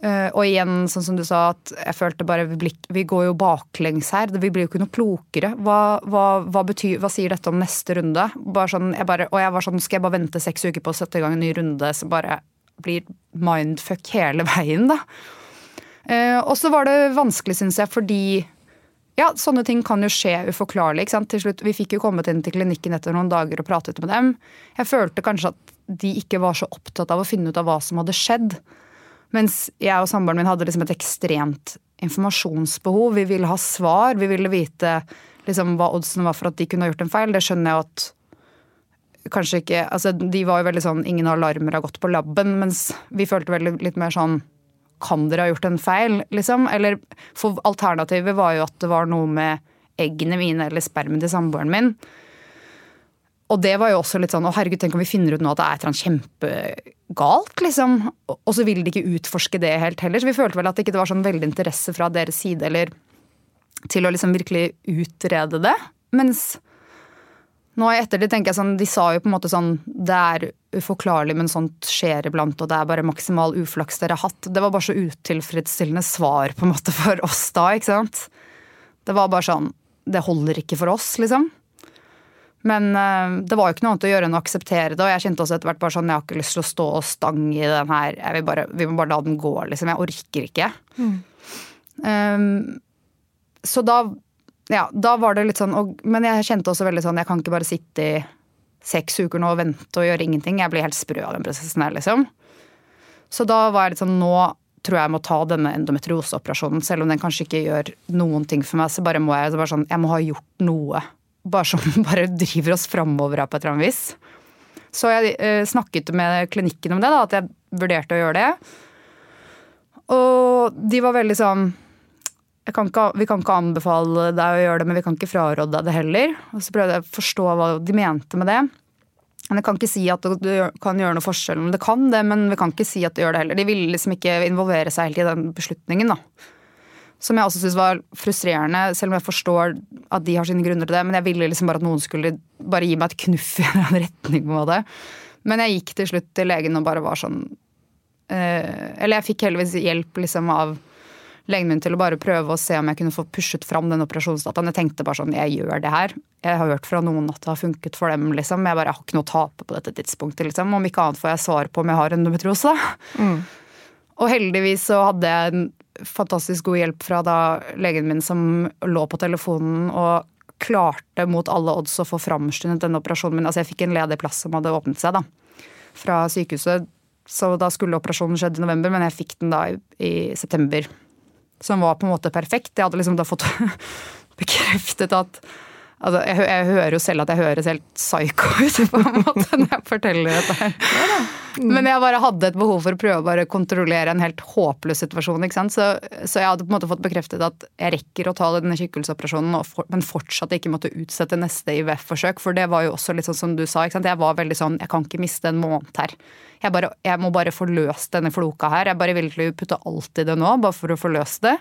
Eh, og igjen, sånn som du sa, at jeg følte bare vi, går jo baklengs her. Vi blir jo ikke noe klokere. Hva, hva, hva, betyr, hva sier dette om neste runde? Bare sånn, jeg bare, og jeg var sånn, skal jeg bare vente seks uker på å sette i gang en ny runde, så bare blir mindfuck hele [LAUGHS] veien, da. Eh, og så var det vanskelig, syns jeg, fordi ja, sånne ting kan jo skje uforklarlig. ikke sant? Til slutt, Vi fikk jo kommet inn til klinikken etter noen dager og pratet med dem. Jeg følte kanskje at de ikke var så opptatt av å finne ut av hva som hadde skjedd. Mens jeg og samboeren min hadde liksom et ekstremt informasjonsbehov. Vi ville ha svar. Vi ville vite liksom, hva oddsene var for at de kunne ha gjort en feil. Det skjønner jeg at kanskje ikke altså De var jo veldig sånn ingen alarmer har gått på laben, mens vi følte veldig litt mer sånn kan dere ha gjort en feil, liksom? Eller for alternativet var jo at det var noe med eggene mine eller spermen til samboeren min. Og det var jo også litt sånn å herregud, tenk om vi finner ut nå at det er et eller annet kjempegalt, liksom. Og så ville de ikke utforske det helt heller. Så vi følte vel at det ikke var sånn veldig interesse fra deres side eller til å liksom virkelig utrede det. Mens nå i ettertid tenker jeg sånn, de sa jo på en måte sånn Det er uforklarlig, men sånt skjer iblant, og det er bare maksimal uflaks dere har hatt. Det var bare så utilfredsstillende svar på en måte for oss da, ikke sant. Det var bare sånn Det holder ikke for oss, liksom. Men eh, det var jo ikke noe annet å gjøre enn å akseptere det, og jeg kjente også etter hvert bare sånn Jeg har ikke lyst til å stå og stange i den her. Bare, vi må bare la den gå, liksom. Jeg orker ikke. Um, så da ja, da var det litt sånn og, Men jeg kjente også veldig sånn Jeg kan ikke bare sitte i seks uker nå og vente og gjøre ingenting. Jeg blir helt sprø av den prosessen her, liksom. Så da var jeg litt sånn Nå tror jeg jeg må ta denne endometrioseoperasjonen. Selv om den kanskje ikke gjør noen ting for meg, så bare må jeg så bare sånn Jeg må ha gjort noe. Bare som [LAUGHS] bare driver oss framover her på et eller annet vis. Så jeg eh, snakket med klinikken om det, da, at jeg vurderte å gjøre det. Og de var veldig sånn kan ikke, Vi kan ikke anbefale deg å gjøre det, men vi kan ikke fraråde deg det heller. Og så prøvde jeg å forstå hva de mente med det. Men jeg kan ikke si at du kan gjøre noe forskjell. Det kan det, men vi kan ikke si at du gjør det heller. De ville liksom ikke involvere seg helt i den beslutningen, da. Som jeg også syns var frustrerende, selv om jeg forstår at de har sine grunner til det. Men jeg ville liksom bare at noen skulle bare gi meg et knuff i en retning. på en måte. Men jeg gikk til slutt til legen og bare var sånn eh, Eller jeg fikk heldigvis hjelp liksom av legen min til å bare prøve å se om jeg kunne få pushet fram den operasjonsdataen. Jeg tenkte bare sånn, jeg gjør det her. Jeg har hørt fra noen at det har funket for dem, liksom. Jeg bare jeg har ikke noe å tape på dette tidspunktet, liksom. Om ikke annet får jeg svar på om jeg har endometriose. Og heldigvis så hadde jeg fantastisk god hjelp fra da legen min som lå på telefonen og klarte mot alle odds å få framskyndet denne operasjonen min. Altså jeg fikk en ledig plass som hadde åpnet seg, da. Fra sykehuset. Så da skulle operasjonen skjedd i november, men jeg fikk den da i, i september. Som var på en måte perfekt. Jeg hadde liksom da fått [LAUGHS] bekreftet at Altså, jeg, jeg hører jo selv at jeg høres helt psycho [LAUGHS] ut på en måte når jeg forteller dette her. Men jeg bare hadde et behov for å prøve å bare kontrollere en helt håpløs situasjon. ikke sant? Så, så jeg hadde på en måte fått bekreftet at jeg rekker å ta denne kikkelseoperasjonen, for, men fortsatt ikke måtte utsette neste IVF-forsøk. For det var jo også litt sånn som du sa. ikke sant? Jeg var veldig sånn jeg kan ikke miste en måned her. Jeg, bare, jeg må bare få løst denne floka her. Jeg bare vil putte alt i det nå, bare for å få løst det.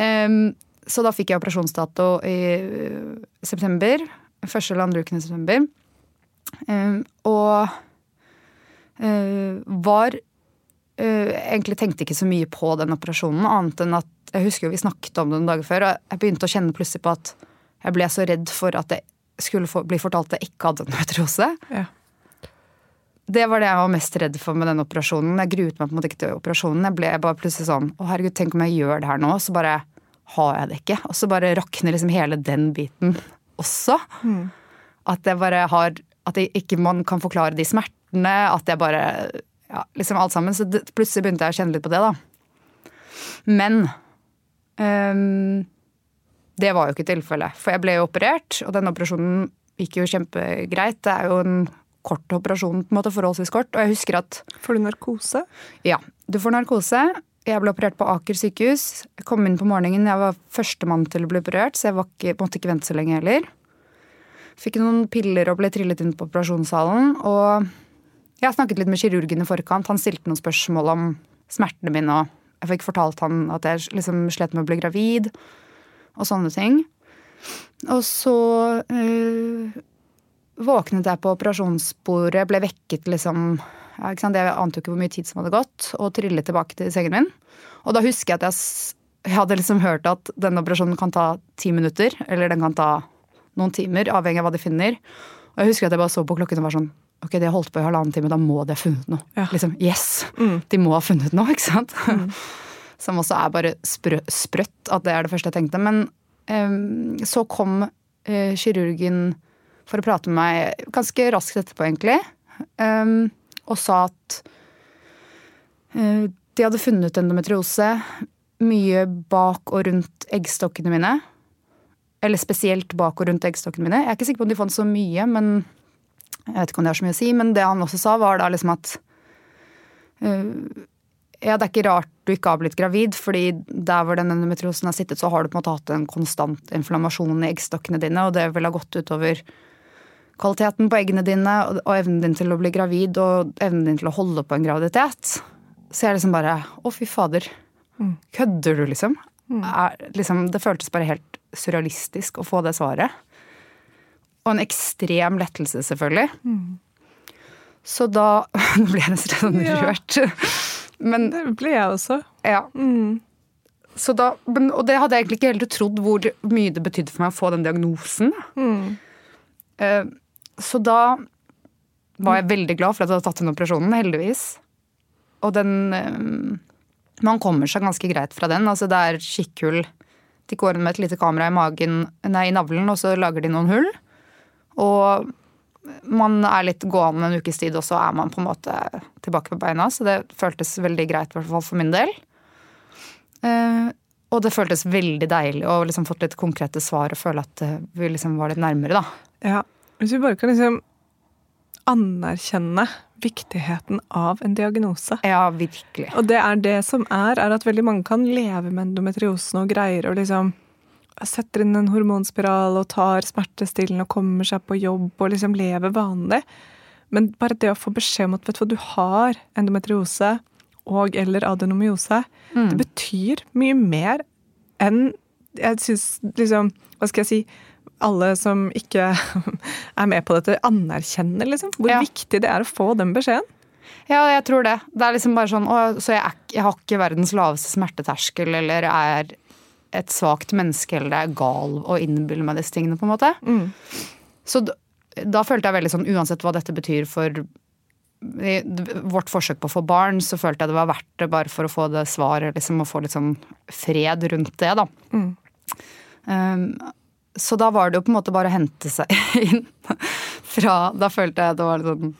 Ehm, så da fikk jeg operasjonsdato i øh, september. Første eller andre uken i september. Um, og uh, var uh, Egentlig tenkte ikke så mye på den operasjonen, annet enn at jeg husker jo vi snakket om det noen dager før, og jeg begynte å kjenne plutselig på at jeg ble så redd for at jeg skulle få, bli fortalt at jeg ikke hadde endometriose. Ja. Det var det jeg var mest redd for med den operasjonen. Jeg gruet meg på en måte ikke til operasjonen. Jeg ble bare plutselig sånn Å, herregud, tenk om jeg gjør det her nå, så bare har jeg det ikke. Og så bare rakner liksom hele den biten også. At jeg bare har At jeg ikke man kan forklare de smertene. At jeg bare Ja, liksom alt sammen. Så det, plutselig begynte jeg å kjenne litt på det, da. Men um, det var jo ikke tilfellet. For jeg ble jo operert, og den operasjonen gikk jo kjempegreit. Det er jo en kort operasjon, på en måte forholdsvis kort. Og jeg husker at Får du narkose? ja, du får narkose. Jeg ble operert på Aker sykehus. Jeg kom inn på morgenen. Jeg var førstemann til å bli operert, så jeg ikke, måtte ikke vente så lenge heller. Fikk noen piller og ble trillet inn på operasjonssalen. Og jeg snakket litt med kirurgen i forkant. Han stilte noen spørsmål om smertene mine. Og jeg fikk fortalt han at jeg liksom slet med å bli gravid og sånne ting. Og så øh, våknet jeg på operasjonsbordet, ble vekket liksom? Jeg ante jo ikke hvor mye tid som hadde gått, og trillet tilbake til sengen min. Og da husker jeg at jeg, jeg hadde liksom hørt at denne operasjonen kan ta ti minutter, eller den kan ta noen timer, avhengig av hva de finner. Og jeg husker at jeg bare så på klokken og var sånn Ok, de har holdt på i halvannen time, da må de ha funnet noe. Ja. Liksom, Yes! De må ha funnet noe, [LAUGHS] ikke sant? [LAUGHS] Som også er bare sprø, sprøtt at det er det første jeg tenkte. Men em, så kom eh, kirurgen for å prate med meg ganske raskt etterpå, egentlig. em, og sa at eh, de hadde funnet endometriose mye bak og rundt eggstokkene mine. Eller spesielt bak og rundt eggstokkene mine. Jeg er ikke sikker på om de fant så mye, men jeg vet ikke om det har så mye å si. Men det han også sa, var da liksom at eh, ja, det er ikke rart du ikke har blitt gravid, fordi der hvor den endometriosen har sittet, så har du på en måte hatt en konstant inflammasjon i eggstokkene dine, og det vil ha gått utover kvaliteten på eggene dine og, evnen din til å bli gravid og evnen din til å holde på en graviditet. Så jeg liksom bare Å, fy fader. Kødder du, liksom? Er, liksom? Det føltes bare helt surrealistisk å få det svaret. Og en ekstrem lettelse, selvfølgelig. Så da [LAUGHS] Nå ble jeg nesten sånn Ja. rørt. Men Det ble jeg også. ja. Så da, men, og det hadde jeg egentlig ikke heller trodd hvor mye det betydde for meg å få den diagnosen. Eh, så da var jeg veldig glad for at jeg hadde tatt den operasjonen, heldigvis. Og den eh, Man kommer seg ganske greit fra den. Altså det er kikkhull. De går inn med et lite kamera i magen, nei, i navlen, og så lager de noen hull. Og man er litt gående en ukes tid, og så er man på en måte tilbake på beina. Så det føltes veldig greit, i hvert fall for min del. Uh, og det føltes veldig deilig å liksom fått litt konkrete svar og føle at eh, vi liksom var litt nærmere, da. Ja. Hvis vi bare kan liksom anerkjenne viktigheten av en diagnose. Ja, virkelig. Og det er det som er, er at veldig mange kan leve med endometriosen og greier og liksom setter inn en hormonspiral og tar smertestillende og kommer seg på jobb og liksom lever vanlig. Men bare det å få beskjed om at vet du hva, du har endometriose og eller adenomyose, det betyr mye mer enn jeg syns liksom Hva skal jeg si? Alle som ikke [LAUGHS] er med på dette, anerkjenner liksom hvor Ja. viktig det er å få den beskjeden. Ja, jeg tror det. Det er liksom bare sånn å, Så jeg, er, jeg har ikke verdens laveste smerteterskel eller er et svakt menneske eller er gal og innbiller meg disse tingene, på en måte. Så da, da følte jeg veldig sånn uansett hva dette betyr for i vårt forsøk på å få barn, så følte jeg det var verdt det bare for å få det svaret, liksom, og få litt sånn fred rundt det, da. Um, så da var det jo på en måte bare å hente seg [LAUGHS] inn fra Da følte jeg det var litt sånn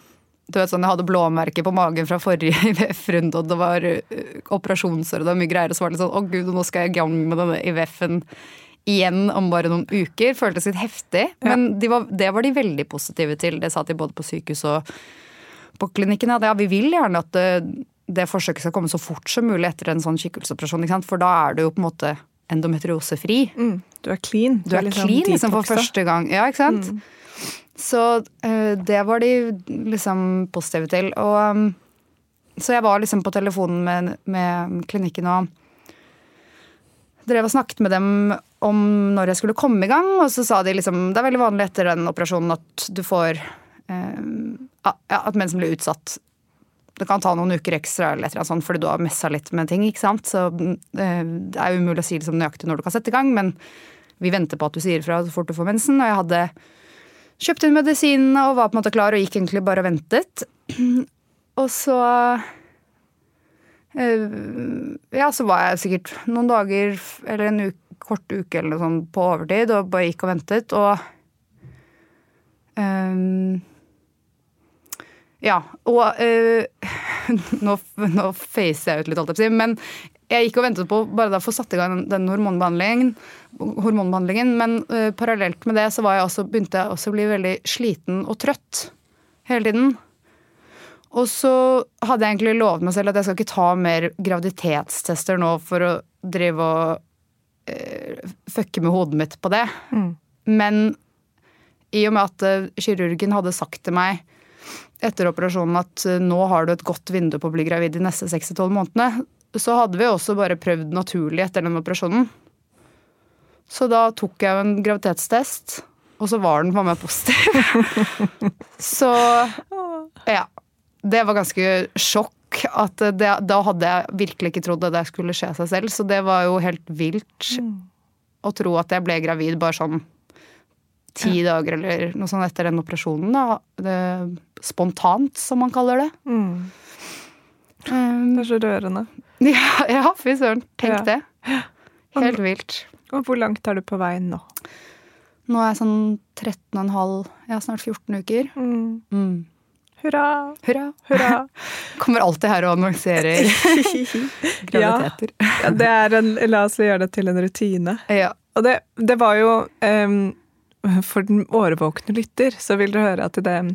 du vet sånn, Jeg hadde blåmerker på magen fra forrige [LAUGHS] IVF-runde, og det var uh, operasjonsår og det var mye greier. Og så var det sånn å gud, nå skal jeg i gang med denne IVF-en igjen om bare noen uker. Føltes litt heftig. Men de var, det var de veldig positive til. Det sa de både på sykehus og på klinikken. Ja, vi vil gjerne at det, det forsøket skal komme så fort som mulig etter en sånn kikkelseoperasjon. ikke sant? For da er det jo på en måte endometriosefri. Mm. Du er clean. Du er clean liksom for første gang. Ja, ikke sant? Så uh, det var de liksom positive til. Og um, så jeg var liksom på telefonen med, med klinikken og drev og snakket med dem om når jeg skulle komme i gang, og så sa de liksom Det er veldig vanlig etter den operasjonen at du får eh, At mensen blir utsatt det kan ta noen uker ekstra eller et eller annet sånt, fordi du har messa litt med ting. ikke sant? Så eh, Det er jo umulig å si liksom nøyaktig når du kan sette i gang, men vi venter på at du sier fra så fort du får mensen. Og jeg hadde kjøpt inn medisinene og var på en måte klar og gikk egentlig bare og ventet. Og så eh, Ja, så var jeg sikkert noen dager eller en uke, kort uke eller noe sånt på overtid og bare gikk og ventet. Og ehm, ja, og øh, [LAUGHS] nå, nå facer jeg ut litt, alt jeg si, men jeg gikk og ventet på bare da få satt i gang den, hormonbehandlingen, hormonbehandlingen men øh, parallelt med det så var jeg også, begynte jeg også å bli veldig sliten og trøtt hele tiden. Og så hadde jeg egentlig lovet meg selv at jeg skal ikke ta mer graviditetstester nå for å drive og øh, fucke med hodet mitt på det. Men i og med at kirurgen hadde sagt til meg etter operasjonen at eh, nå har du et godt vindu på å bli gravid de neste 6-12 månedene, så hadde vi også bare prøvd naturlig etter den operasjonen. Så da tok jeg en graviditetstest, og så var den på meg positiv. [LAUGHS] så ja. Det var ganske sjokk. At det, da hadde jeg virkelig ikke trodd at det skulle skje seg selv, så det var jo helt vilt å tro at jeg ble gravid bare sånn ti dager eller noe sånt etter den operasjonen. Da. Det, spontant, som man kaller det. Mm. Um, Det er så rørende. [LAUGHS] ja, ja, fy søren. Tenk Ja. det. [GASPS] Helt vilt. Og hvor langt er du på vei nå? Nå er jeg sånn 13,5 ja, snart 14 uker. Mm. Mm. Hurra! Hurra. Hurra! [LAUGHS] Kommer alltid her og annonserer [LAUGHS] graviditeter. Ja, det er en, la oss gjøre det til en rutine. Ja. Og det, det var jo um, For den årvåkne lytter så vil du høre at i eh,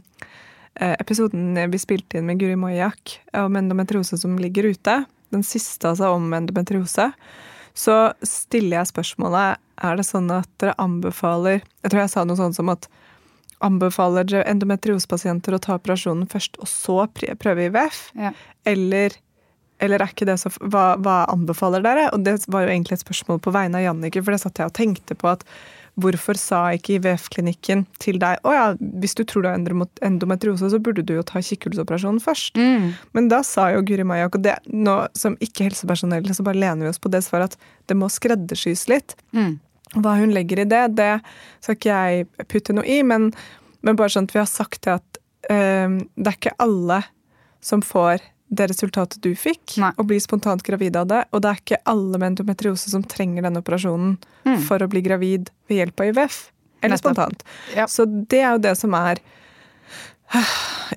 episoden vi spilte inn med Guri Mojak om endometriose som ligger ute, den siste altså om endometriose, så stiller jeg spørsmålet er det sånn at dere anbefaler Jeg tror jeg sa noe sånt som at anbefaler dere endometriosepasienter å ta operasjonen først, og så prøve IVF? Ja. Eller, eller er ikke det så hva, hva anbefaler dere? Og det var jo egentlig et spørsmål på vegne av Jannicke, for det satt jeg og tenkte på at hvorfor sa ikke IVF-klinikken til deg å ja, hvis du tror du har endometriose, så burde du jo ta kikkhullsoperasjonen først. Mm. Men da sa jo Guri Majak, og det, nå som ikke helsepersonell, så bare lener vi oss på det svaret, at det må skreddersys litt. Mm. Hva hun legger i det, det skal ikke jeg putte noe i, men, men bare sånn at vi har sagt det at eh, det er ikke alle som får det resultatet du fikk, Nei. og blir spontant gravid av det. Og det er ikke alle med endometriose som trenger denne operasjonen Mm. for å bli gravid ved hjelp av IVF. Eller Nettopp. spontant. Ja. Så det er jo det som er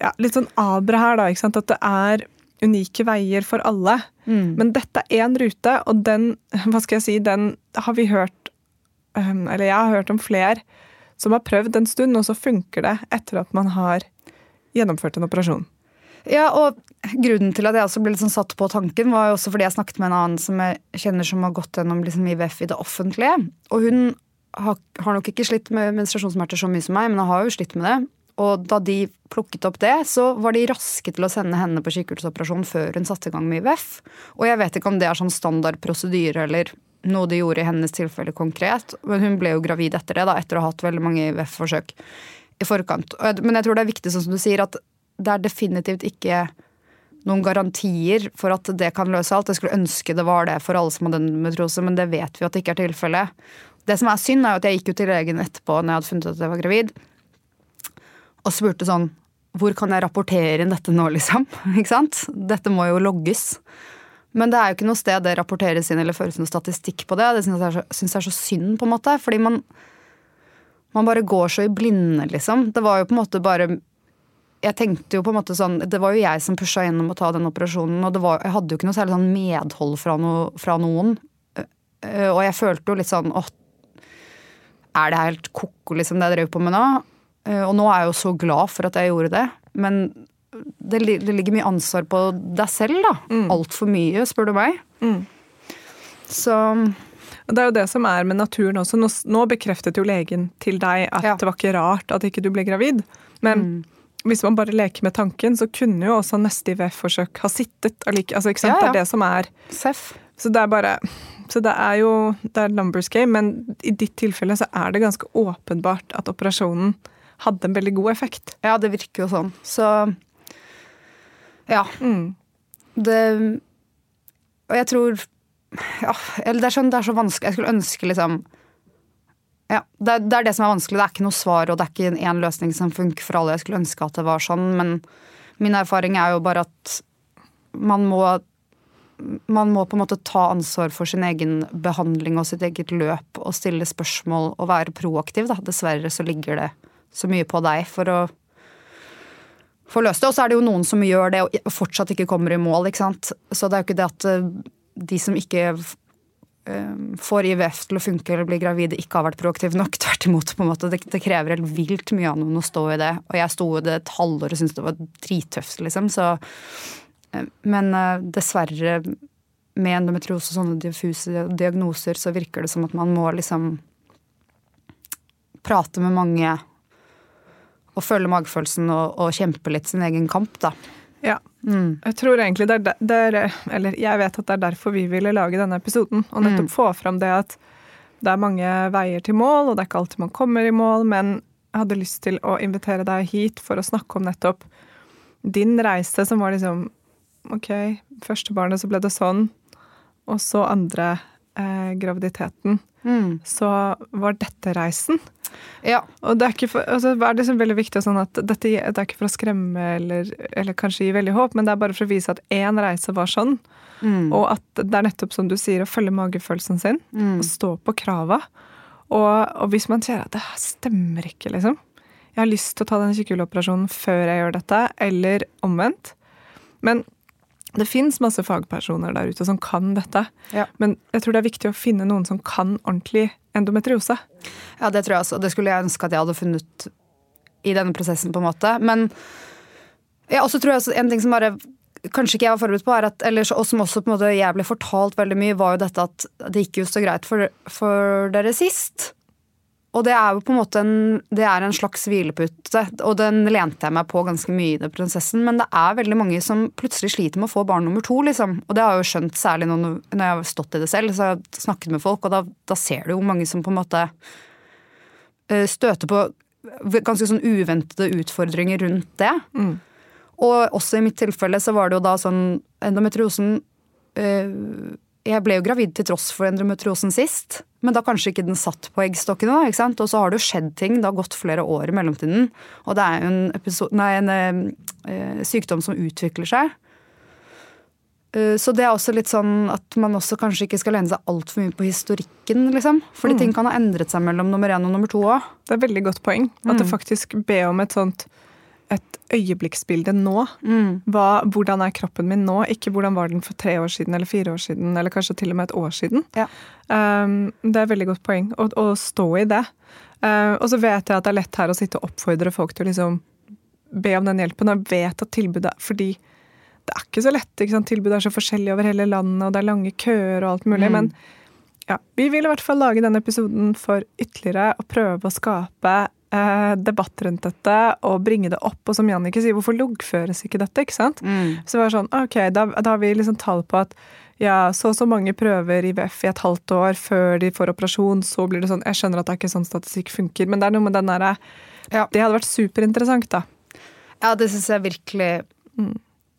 ja, litt sånn abra her, da. ikke sant? At det er unike veier for alle. Mm. Men dette er én rute, og den, hva skal jeg si, den har vi hørt um, Eller jeg har hørt om flere som har prøvd en stund, og så funker det etter at man har gjennomført en operasjon. Ja, og grunnen til at jeg også ble litt sånn satt på tanken, var jo også fordi jeg snakket med en annen som jeg kjenner som har gått gjennom liksom IVF i det offentlige. Og hun har, har nok ikke slitt med menstruasjonssmerter så mye som meg, men hun har jo slitt med det. Og da de plukket opp det, så var de raske til å sende henne på sykehusoperasjon før hun satte i gang med IVF. Og jeg vet ikke om det er sånn standard prosedyre eller noe de gjorde i hennes tilfelle konkret, men hun ble jo gravid etter det, da, etter å ha hatt veldig mange IVF-forsøk i forkant. Men jeg tror det er viktig, sånn som du sier, at det er definitivt ikke noen garantier for at det kan løse alt. Jeg skulle ønske det var det for alle som hadde endometriose, men det vet vi at det ikke er tilfellet. Det som er synd, er jo at jeg gikk jo til legen etterpå når jeg hadde funnet ut at jeg var gravid, og spurte sånn Hvor kan jeg rapportere inn dette nå, liksom? [LAUGHS] Ikke sant? Dette må jo logges. Men det er jo ikke noe sted det rapporteres inn eller føres noe statistikk på det. Det syns jeg, jeg er så synd, på en måte. Fordi man, man bare går så i blinde, liksom. Det var jo på en måte bare jeg tenkte jo på en måte sånn Det var jo jeg som pusha gjennom å ta den operasjonen, og var, jeg hadde jo ikke noe særlig sånn medhold fra, no, fra noen. Og jeg følte jo litt sånn åh, er det helt ko-ko, liksom, det jeg drev på med nå? Og nå er jeg jo så glad for at jeg gjorde det, men det, det ligger mye ansvar på deg selv, da. Mm. Altfor mye, spør du meg. Mm. Så det er jo det som er med naturen også. Nå, nå bekreftet jo legen til deg at ja. det var ikke rart at ikke du ble gravid. Men mm. Hvis man bare leker med tanken, så kunne jo også neste IVF-forsøk ha sittet altså, ikke sant? Ja, ja. Det er det som er Seff. Så det er bare Så det er jo det er numbers game, men i ditt tilfelle så er det ganske åpenbart at operasjonen hadde en veldig god effekt. Ja, det virker jo sånn. Så ja. Mm. Det Og jeg tror ja, eller det er, sånn, det er så vanskelig. Jeg skulle ønske liksom ja, det, det, er det som er vanskelig. Det er ikke noe svar, og det er ikke én løsning som funker for alle. Jeg skulle ønske at det var sånn, men min erfaring er jo bare at man må man må på en måte ta ansvar for sin egen behandling og sitt eget løp og stille spørsmål og være proaktiv. Da. Dessverre så ligger det så mye på deg for å få løst det. Og så er det jo noen som gjør det og fortsatt ikke kommer i mål. ikke sant? Så det er jo ikke det at eh, de som ikke får IVF til å funke eller blir gravid, ikke har vært proaktiv nok. [LAUGHS] Tvert imot. på en måte. Det, det, krever helt vilt mye av noen å stå i det. Og jeg sto i det et halvår og syntes det var drittøft, liksom. Så, eh, men eh, dessverre, med endometriose og sånne diffuse diagnoser, så virker det som at man må liksom prate med mange og følge magefølelsen og, og kjempe litt sin egen kamp, da. Ja. Mm. Jeg tror egentlig det er, det er, Eller jeg vet at det er derfor vi ville lage denne episoden. Og nettopp mm. få fram det at det er mange veier til mål, og det er ikke alltid man kommer i mål, men jeg hadde lyst til å invitere deg hit for å snakke om nettopp din reise, som var liksom Ok, første barnet så ble det sånn, og så andre eh, graviditeten. Mm. Så var dette reisen. Ja. Og det er, ikke for, altså, er det veldig viktig sånn at dette det er ikke for å skremme eller, eller, kanskje gi veldig håp, men det er bare for å vise at én reise var sånn. Mm. Og at det er nettopp som du sier, å følge magefølelsen sin mm. og stå på krava. Og, og, hvis man ser at det stemmer ikke, liksom Jeg har lyst til å ta den kikkhuleoperasjonen før jeg gjør dette, eller omvendt. Men det fins masse fagpersoner der ute som kan dette. Ja. Men jeg tror det er viktig å finne noen som kan ordentlig endometriose. Ja, det tror jeg også. Det skulle jeg ønske at jeg hadde funnet i denne prosessen, på en måte. Men ja, også tror jeg også en ting som bare kanskje ikke jeg var forberedt på, er at, eller, og som også på en måte jeg ble fortalt veldig mye, var jo dette at det gikk jo så greit for, for dere sist. Og det er jo på en måte en, det er en slags hvilepute, og den lente jeg meg på ganske mye i den prosessen. Men det er veldig mange som plutselig sliter med å få barn nummer to, liksom. Og det har jeg jo skjønt særlig når, når jeg har stått i det selv, så jeg har snakket med folk, og da, da ser du jo mange som på en måte eh, støter på ganske sånn uventede utfordringer rundt det. Mm. Og også i mitt tilfelle så var det jo da sånn endometriosen øh, jeg ble jo gravid til tross for endometriosen sist, men da kanskje ikke den satt på eggstokkene. ikke sant? Og så har det jo skjedd ting, det har gått flere år i mellomtiden. Og det er jo en, episode, nei, en eh, sykdom som utvikler seg. Uh, så det er også litt sånn at man også kanskje ikke skal lene seg altfor mye på historikken, liksom. Fordi mm. ting kan ha endret seg mellom nummer én og nummer to òg. Det er veldig godt poeng. At mm. det faktisk ber om et sånt et øyeblikksbilde nå. Mm. Hva, hvordan er kroppen min nå? Ikke hvordan var den for tre år siden eller fire år siden, eller kanskje til og med et år siden. Ja. Um, det er et veldig godt poeng å, å stå i det. Uh, og så vet jeg at det er lett her å sitte og oppfordre folk til å liksom be om den hjelpen. Og jeg vet at tilbudet Fordi det er ikke så lett. ikke sant? Tilbudet er så forskjellig over hele landet, og det er lange køer og alt mulig. Mm. men ja, vi vil i hvert fall lage denne episoden for ytterligere å prøve å skape debatt rundt dette og bringe det opp. Og som Jannicke sier, hvorfor loggføres ikke dette? ikke sant? Mm. Så det var sånn, ok, da, da har vi liksom tall på at ja, så og så mange prøver IVF i et halvt år før de får operasjon, så blir det sånn Jeg skjønner at det er ikke sånn statistikk funker, men det er noe med den derre ja. Det hadde vært superinteressant, da. Ja, det syns jeg virkelig. Mm.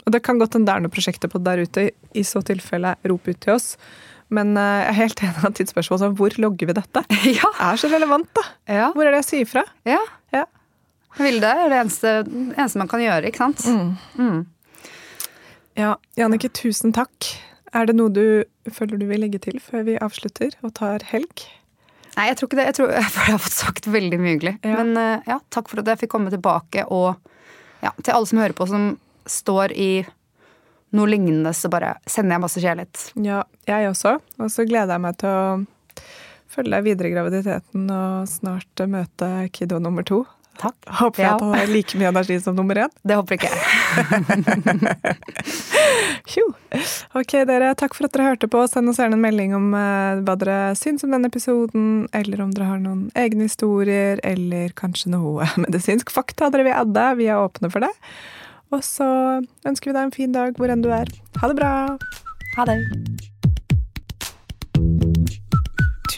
Og det kan godt hende det er noen prosjekter på det der ute. I så tilfelle, rop ut til oss. Men eh, jeg er helt enig i ditt spørsmål om hvor logger vi dette? [LAUGHS] ja. Er så relevant, da. Ja. Hvor er det jeg sier fra? ja. Ja. Vilde er det eneste, eneste man kan gjøre, ikke sant? Mm. Ja, Jannicke, tusen takk. Er det noe du føler du vil legge til før vi avslutter og tar helg? Nei, jeg tror ikke det. Jeg, tror, [LAUGHS] jeg har fått sagt veldig mye hyggelig. Ja. Men eh, ja, takk for at jeg fikk komme tilbake. Og ja, til alle som hører på, som står i noe lignende, så bare sender jeg masse kjærlighet. Ja, jeg også. Og så gleder jeg meg til å følge videre i graviditeten og snart møte kiddo nummer to. Takk. Håper jeg Ja. at han har like mye energi som nummer én. Det håper ikke jeg. [LAUGHS] Ok, dere. Takk for at dere hørte på. Send oss gjerne en melding om eh, hva dere syns om denne episoden, eller om dere har noen egne historier, eller kanskje noe [LAUGHS] medisinsk fakta dere vil adde. Vi er åpne for det. Og så ønsker vi deg en fin dag hvor enn du er. Ha det bra! Ha det.